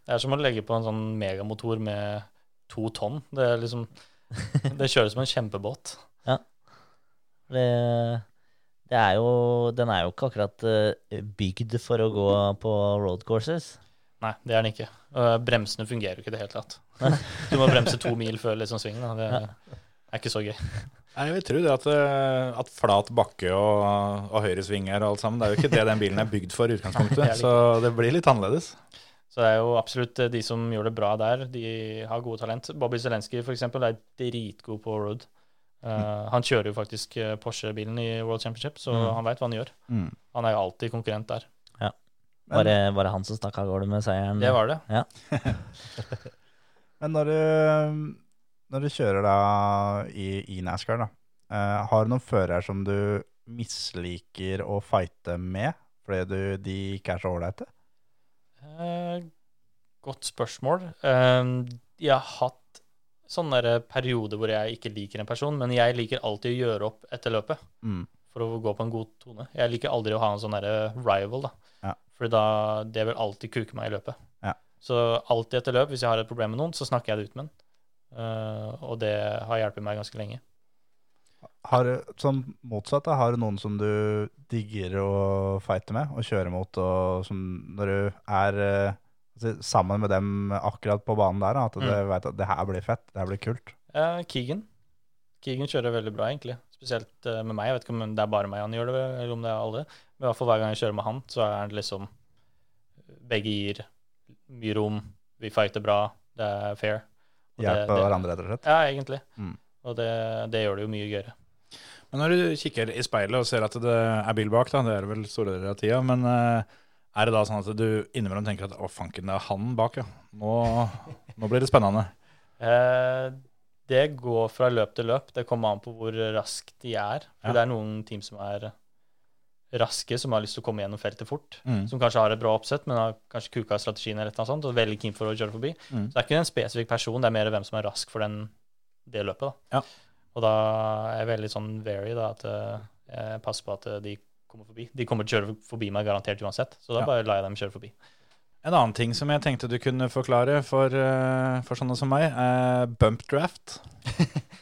Det er som å legge på en sånn megamotor med to tonn. Det er liksom Det kjøres som en kjempebåt. Det, det er jo, den er jo ikke akkurat eh, bygd for å gå på road courses. Nei, det er den ikke. Bremsene fungerer jo ikke i det hele tatt. Du må bremse to mil før liksom svingen. Da. Det er ikke så gøy. Nei, Jeg vil tro det at, eh, at flat bakke og, og høyresvinger og alt sammen, det er jo ikke det den bilen er bygd for i utgangspunktet. Så det blir litt annerledes. Så det er jo absolutt eh, de som gjør det bra der, de har gode talent. Bobby Zelenskyj eksempel er dritgod på road. Eh, han kjører jo faktisk eh, Porsche-bilen i World Championship, så Mm. han veit hva han gjør. Mm. Han er jo alltid konkurrent der. Var det, var det han som stakk av gårde med seieren? Det var det. Men når du, når du kjører da i, i NASCAR, da, uh, har du noen førere som du misliker å fighte med? fordi du, de ikke er så ålreite? Eh, godt spørsmål. Eh, jeg har hatt sånne der perioder hvor jeg ikke liker en person, men jeg liker alltid å gjøre opp etter løpet Mm. for å gå på en god tone. Jeg liker aldri å ha en sånn derre rival, da. Ja. For da, det vil alltid kuke meg i løpet. Ja. Så alltid etter løp, hvis jeg har et problem med noen, så snakker jeg det ut med den. Eh, og det har hjulpet meg ganske lenge. Har, sånn motsatt, da, har du noen som du digger å fighte med og kjøre mot, og som når du er eh, altså, sammen med dem akkurat på banen der, at du Mm. vet at det her blir fett, det her blir kult? Eh, Keegan. Keegan kjører veldig bra, egentlig. Spesielt eh, med meg. Jeg vet ikke om det er bare meg han gjør det, eller om det er alle. Men i hvert fall hver gang jeg kjører med han, så er det liksom Begge gir mye rom, vi fighter bra, det er fair. Hjelper Hjelpe hverandre, rett og slett? Ja, egentlig. Mm. Og det, det gjør det jo mye gøyere. Men når du kikker i speilet og ser at det er bil bak, da, det er det vel store deler av tida, men eh, er det da sånn at du innimellom tenker at å, fanken, det er han bak, ja. Nå, nå blir det spennende. Eh, det går fra løp til løp. Det kommer an på hvor raskt de er. For Ja. det er noen team som er raske, som har lyst til å komme gjennom feltet fort. Mm. Som kanskje har et bra oppsett, men har kanskje kuka strategien eller noe sånt, og veldig keen for å kjøre forbi. Mm. Så det er ikke en spesifikk person, det er mer hvem som er rask for den, det løpet. da. Ja. Og da er jeg veldig sånn very, da, at eh, jeg passer på at eh, de kommer forbi. De kommer til å kjøre forbi meg garantert uansett, så da Ja. bare lar jeg dem kjøre forbi. En annen ting som jeg tenkte du kunne forklare for, eh, for sånne som meg, er bump draft.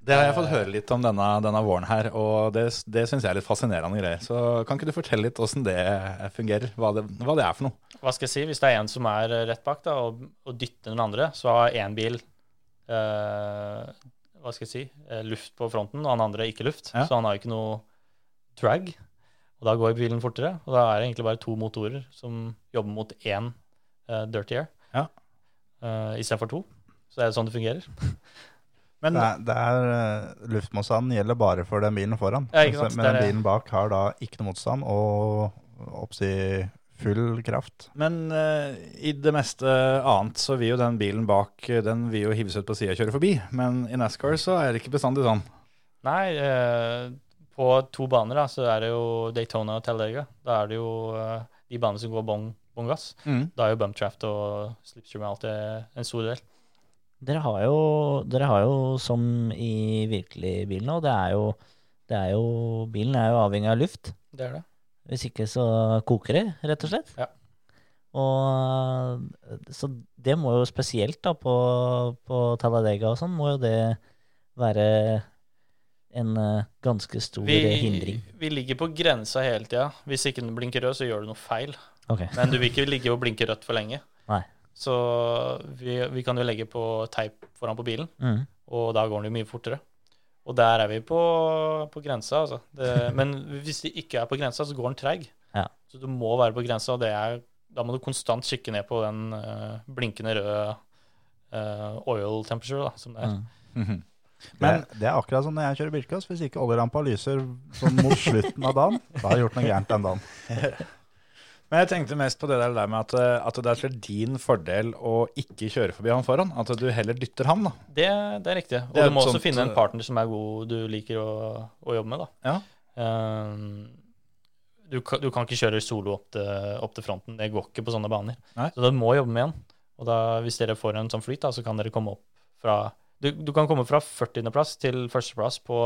Det har jeg fått høre litt om denne, denne våren her, og det, det syns jeg er litt fascinerende greier. Så kan ikke du fortelle litt åssen det fungerer? Hva det, hva det er for noe? Hva skal jeg si? Hvis det er en som er rett bak da, og, og dytter den andre, så har én bil hva skal jeg si, eh, luft på fronten, og han andre ikke luft. Ja. Så han har ikke noe drag. Og da går bilen fortere. Og da er det egentlig bare to motorer som jobber mot én uh, dirty air Ja. uh, istedenfor to. Så det er sånn det fungerer. Men Det er, det er eh, Luftmotstanden gjelder bare for den bilen foran. Ja, sant, men den bilen bak har da ikke noe motstand og oppsi full kraft. Men uh, i det meste annet så vil jo den bilen bak eh, Den vil jo hives ut på sida og kjøre forbi. Men i NASCAR så er det ikke bestandig sånn. Nei, uh, på to baner da, så er det jo Daytona og Talladega. Da er det jo uh, de banene som går bong, bong gass. Da er jo bump traft og slipstream alltid en stor del. Dere har jo, dere har jo som i virkelig bil nå, det er jo, det er jo Bilen er jo avhengig av luft. Det er det. Hvis ikke så koker det, rett og slett. Ja. Og så det må jo spesielt da på, på Talladega og sånn, må jo det være en eh, ganske stor Vi, hindring. vi ligger på grensa hele tida. Hvis ikke den blinker rød, så gjør du noe feil. Okay. Men du vil ikke ligge og blinke rødt for lenge. Nei. Så vi, vi kan jo legge på teip foran på bilen, Mm. og da går den jo mye fortere. Og der er vi på, på grensa, altså. Det, men hvis de ikke er på grensa, så går den treig. Ja. Så du må være på grensa, og det er, da må du konstant kikke ned på den uh, blinkende røde uh, oil temperature, da, som det er. Mm. Men- det, det er akkurat som når jeg kjører bilcross. Hvis ikke oljerampa lyser sånn mot slutten av dagen, da har jeg gjort noe gærent den dagen. Men jeg tenkte mest på det der med at, eh, at det er til din fordel å ikke kjøre forbi han foran. At du heller dytter han, da. Det, det er riktig. Og Det er du må et også sånt, finne en eh, partner som er god, du liker å, å jobbe med, da. Ja. Um, du, kan- du kan ikke kjøre solo opp til, opp til fronten. Det går ikke på sånne baner. Nei. Så du må jobbe med en. Og da, hvis dere får en sånn flyt, da, så kan dere komme opp fra Du, du kan komme fra 40.-plass til førsteplass på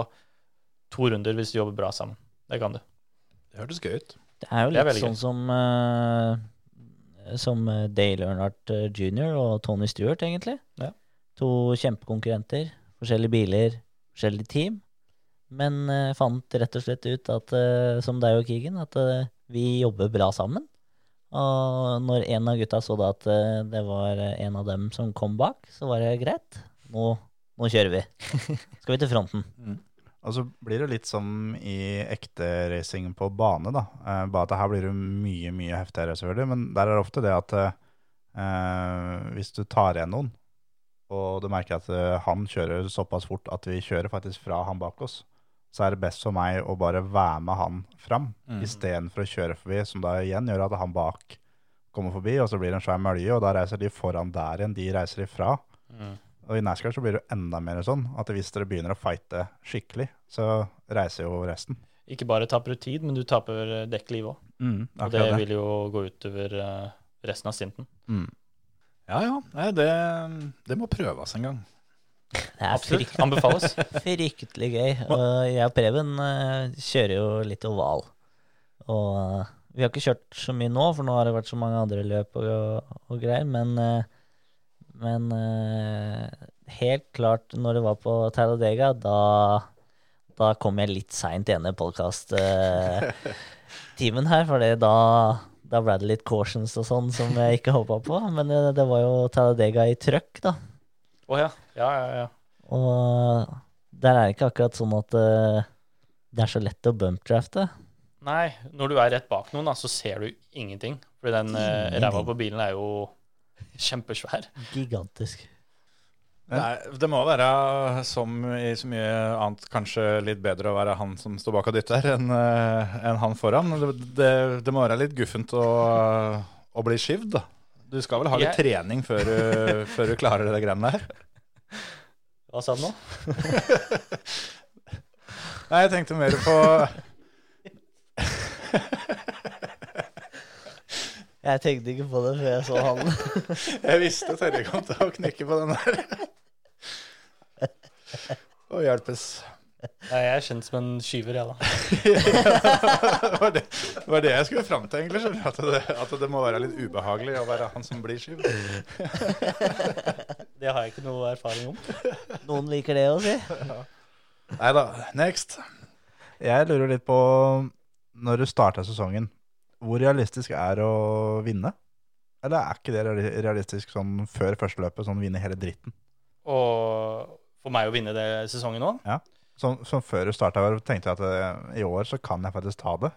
to runder hvis du jobber bra sammen. Det kan du. Det hørtes gøy ut. Det er jo litt er sånn som, uh, som eh, Dale Earnhardt eh, jr. og Tony Stewart, egentlig. Ja. To kjempekonkurrenter. Forskjellige biler, forskjellige team. Men uh, fant rett og slett ut, at, uh, som deg og Keegan, at vi jobber bra sammen. Og når en av gutta så da at det var en av dem som kom bak, så var det greit. Nå, nå kjører vi. Skal vi til fronten. Og så blir det litt som i ekte racing på bane, da. Eh, bare at her blir det mye, mye heftigere, selvfølgelig. Men der er det ofte det at eh, hvis du tar igjen noen, og du merker at eh, han kjører såpass fort at vi kjører faktisk fra han bak oss, så er det best for meg å bare være med han fram, Mm. istedenfor å kjøre forbi, som da igjen gjør at han bak kommer forbi, og så blir det en svær mølje, og da reiser de foran der igjen, de reiser ifra. Og i NASCAR så blir det jo enda mer sånn at hvis dere begynner å fighte skikkelig, så reiser jo resten. ikke bare taper du tid, men du taper dekkliv òg. Mm, Og det det. vil jo gå utover eh, resten av stinten. Mm. Ja ja, Nei, det, det må prøves en gang. Det er Absolutt. frykt, Anbefales. fryktelig gøy. Og jeg og Preben eh, kjører jo litt oval. Og eh, vi har ikke kjørt så mye nå, for nå har det vært så mange andre løp og, og greier. Men, men uh, helt klart, når det var på Talladega, da, da kom jeg litt seint i ene podkast-timen her. For da, da ble det litt cautions og sånn som jeg ikke håpa på. Men eh, det var jo Talladega i trøkk, da. Å ja. Ja, ja, ja. Og der er det ikke akkurat sånn at uh, det er så lett å bumpdrafte. Nei, når du er rett bak noen, da, så ser du ingenting. Fordi den uh, ræva på bilen er jo kjempesvær. Gigantisk. Nei, det må være, som i så mye annet, kanskje litt bedre å være han som står bak og dytter, enn en enn han foran. Det, det, det må være litt guffent å, å bli skivd, da. Du skal vel ha litt Jeg- trening før du, før du klarer det greiene der? Hva sa du nå? Nei, jeg tenkte mer på Jeg tenkte ikke på det før jeg så han. Jeg visste Terje kom til å knikke på den der. Å hjelpes. Jeg er kjent som en skyver, jeg, da. Det var det, var det jeg skulle fram til, egentlig. At det, at det må være litt ubehagelig å være han som blir skyv. Det har jeg ikke noe erfaring om. Noen liker det å si. Nei da. Next. Jeg lurer litt på, når du starta sesongen, hvor realistisk er å vinne? Eller er ikke det realistisk sånn før første løpet, sånn vinne hele dritten? Og for meg å vinne det sesongen nå Ja. Som, som før du starta, tenkte jeg at eh, i år så kan jeg faktisk ta det.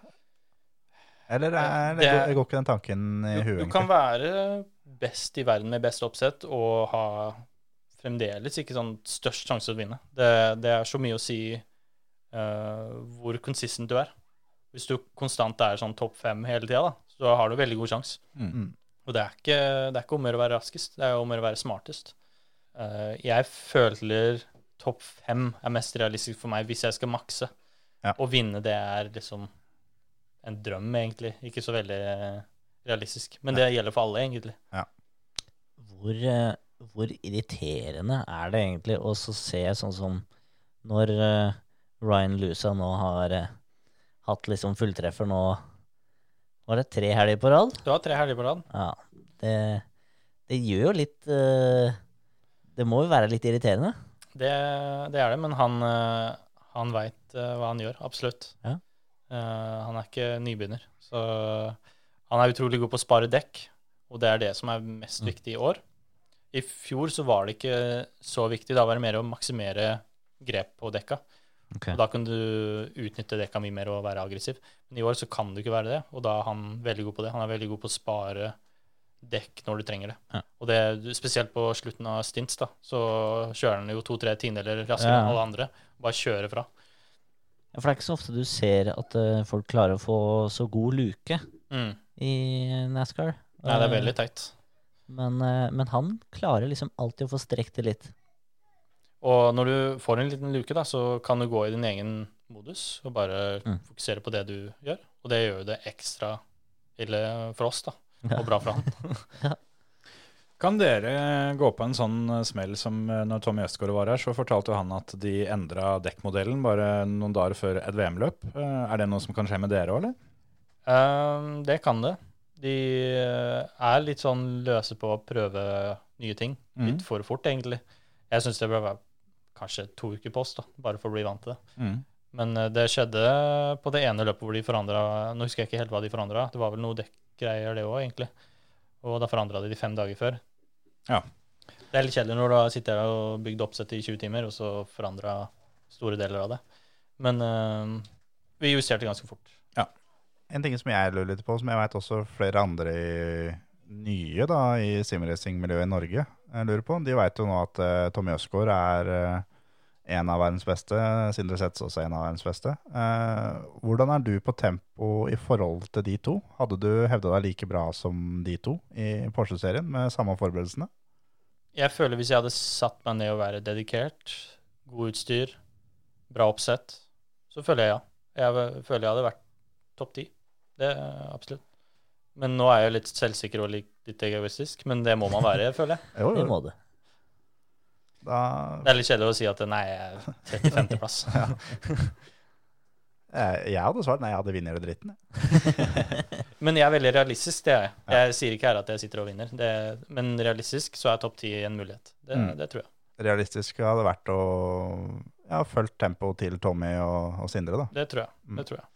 Eller er, Det- går ikke den tanken i Du, huet, du kan være best i verden med best oppsett og ha fremdeles ikke sånn størst sjanse til å vinne. Det, det er så mye å si uh, hvor consistent du er. Hvis du konstant er sånn topp fem hele tida, da, så har du veldig god sjanse. Mm. Og det er, ikke, det er ikke om å gjøre å være raskest, det er om å gjøre å være smartest. Uh, jeg føler topp fem er mest realistisk for meg hvis jeg skal makse. Ja. Å vinne, det er liksom en drøm, egentlig. Ikke så veldig realistisk. Men det gjelder for alle, egentlig. Hvor, eh, hvor irriterende er det egentlig å så se sånn som når eh, Ryan Lusa nå har eh, hatt liksom fulltreffer nå Var det tre helger på rad? Du har tre helger på rad. Ja. Det, det gjør jo litt eh, Det må jo være litt irriterende. Det, det er det, men han, uh, han veit hva han gjør. Absolutt. Ja. Eh, han er ikke nybegynner. Så han er utrolig god på å spare dekk, og det er det som er mest Mm. viktig i år. I fjor så var det ikke så viktig. Da var det mer å maksimere grep på dekka. Ok. Og da kan du utnytte dekka mye mer og være aggressiv. Men i år så kan du ikke være det, og da er han veldig god på det. Han er veldig god på å spare dekk når du trenger det. Ja. Og det, spesielt på slutten av stints, da, så kjører han jo to-tre tiendedeler raskere Ja. enn alle andre. Bare kjører fra. Ja, for det er ikke så ofte du ser at uh, folk klarer å få så god luke Mm. i NASCAR. Nei, det er Eh, veldig teit. Men, uh, men han klarer liksom alltid å få strekt det litt. Og når du får en liten luke, da, så kan du gå i din egen modus og bare Mm. fokusere på det du gjør. Og det gjør jo det ekstra ille for oss, da. Og bra for han. Kan dere gå på en sånn eh, smell som eh, når Tommy Østgaard var her, så fortalte jo han at de endra dekkmodellen bare noen dager før et VM-løp. Eh, Er det noe som kan skje med dere òg, eller? Um, det kan det. De er litt sånn løse på å prøve nye ting. Litt for fort, egentlig. Jeg syns det bør være kanskje to uker på oss, da, bare for å bli vant til det. Mm. Men eh, det skjedde på det ene løpet hvor de forandra Nå husker jeg ikke helt hva de forandra. Det var vel noe dekkgreier, det òg, egentlig. Og da forandra de de fem dager før. Ja. Det er litt kjedelig når du har sittet og bygd oppsett i 20 timer, og så forandra store deler av det. Men øh, vi justerte ganske fort. Ja. En ting som jeg lurer litt på, som jeg vet også flere andre i, nye da, i simracing-miljøet i Norge jeg lurer på, de vet jo nå at uh, Tommy Østgaard er uh, en av verdens beste, Sindre Setz også en av verdens beste. Uh, hvordan er du på tempo i forhold til de to? Hadde du hevda deg like bra som de to i Porsche-serien med samme forberedelsene? Jeg føler hvis jeg hadde satt meg ned og være dedikert, god utstyr, bra oppsett, så føler jeg ja. Jeg føler jeg hadde vært topp ti. Det absolutt. Men nå er jeg jo litt selvsikker og litt, egoistisk, men det må man være, føler jeg. Jo, Det jo. må du. Da, Det er litt kjedelig å si at nei, jeg er 35.-plass. jeg, jeg hadde svart nei, jeg hadde vunnet hele dritten. Men jeg er veldig realistisk, det er jeg. Jeg sier ikke her at jeg sitter og vinner, det, men realistisk så er topp ti en mulighet. Det, Mm. det tror jeg. Realistisk hadde vært å ja, følge tempoet til Tommy og, og Sindre, da. Det tror jeg. Mm. Det tror jeg.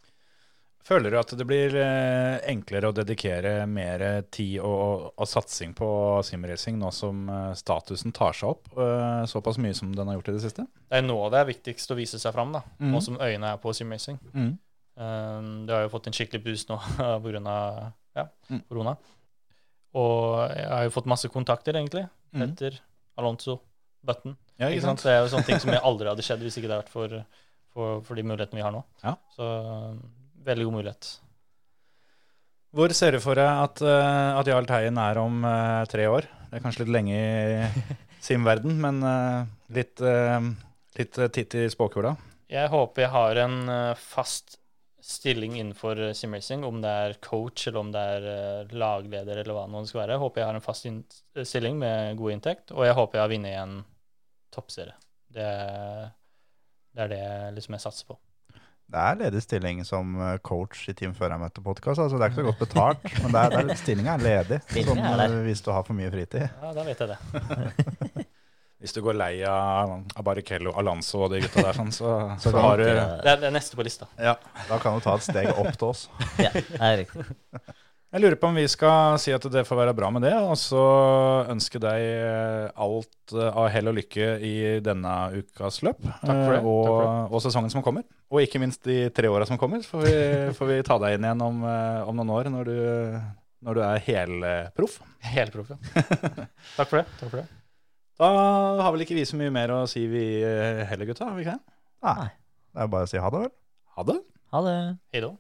Føler du at det blir eh, enklere å dedikere mer tid og, og satsing på simracing nå som eh, statusen tar seg opp eh, såpass mye som den har gjort i det siste? Det er nå det er viktigst å vise seg fram, da. mm. Nå som øynene er på simracing. Mm. Um, det har jo fått en skikkelig boost nå pga. Ja, Mm. korona. Og jeg har jo fått masse kontakter, egentlig, Mm. etter Alonso, Button. Ja, Ikke sant? Det er jo sånne ting som jeg aldri hadde skjedd hvis ikke det hadde vært for, for, for de mulighetene vi har nå. Ja. Så um, veldig god mulighet. Hvor ser du for deg at, eh, at Jarl Teien er om uh, tre år? Det er kanskje litt lenge i simverden, men uh, litt, uh, litt titt i spåkula. Jeg håper jeg har en fast stilling innenfor simracing, om det er coach eller om det er lagleder eller hva det skal være. Jeg håper jeg har en fast stilling med god inntekt, og jeg håper jeg har vunnet en toppserie. Det, det er det liksom jeg satser på. Det er ledig stilling som eh, coach i Team Før jeg møtte podkast. Altså, det er ikke så godt betalt, men det er, det er, stillinga er ledig. Sånn, er eh, hvis du har for mye fritid. Ja, da vet jeg det. Hvis du går lei av, av Barrichello, Alonso og de gutta der, sånn, så, så, så har du du- Det er det er neste på lista. ja. Da kan du ta et steg opp til oss. Ja, det er riktig. Jeg lurer på om vi skal si at det får være bra med det, og så ønske deg eh, alt eh, av hell og lykke i denne ukas løp. Takk for det. eh, Og, Takk for og sesongen som kommer. Og ikke minst de tre åra som kommer. Så får vi, får vi ta deg inn igjen om, om noen år, når du, når du er helproff. Helproff, ja. Takk for det. Takk for det. Da har vel ikke vi så mye mer å si, vi heller, gutta? Har vi ikke det? Nei. Det er bare å si ha det, vel. Ha det. Ha det. Hei da.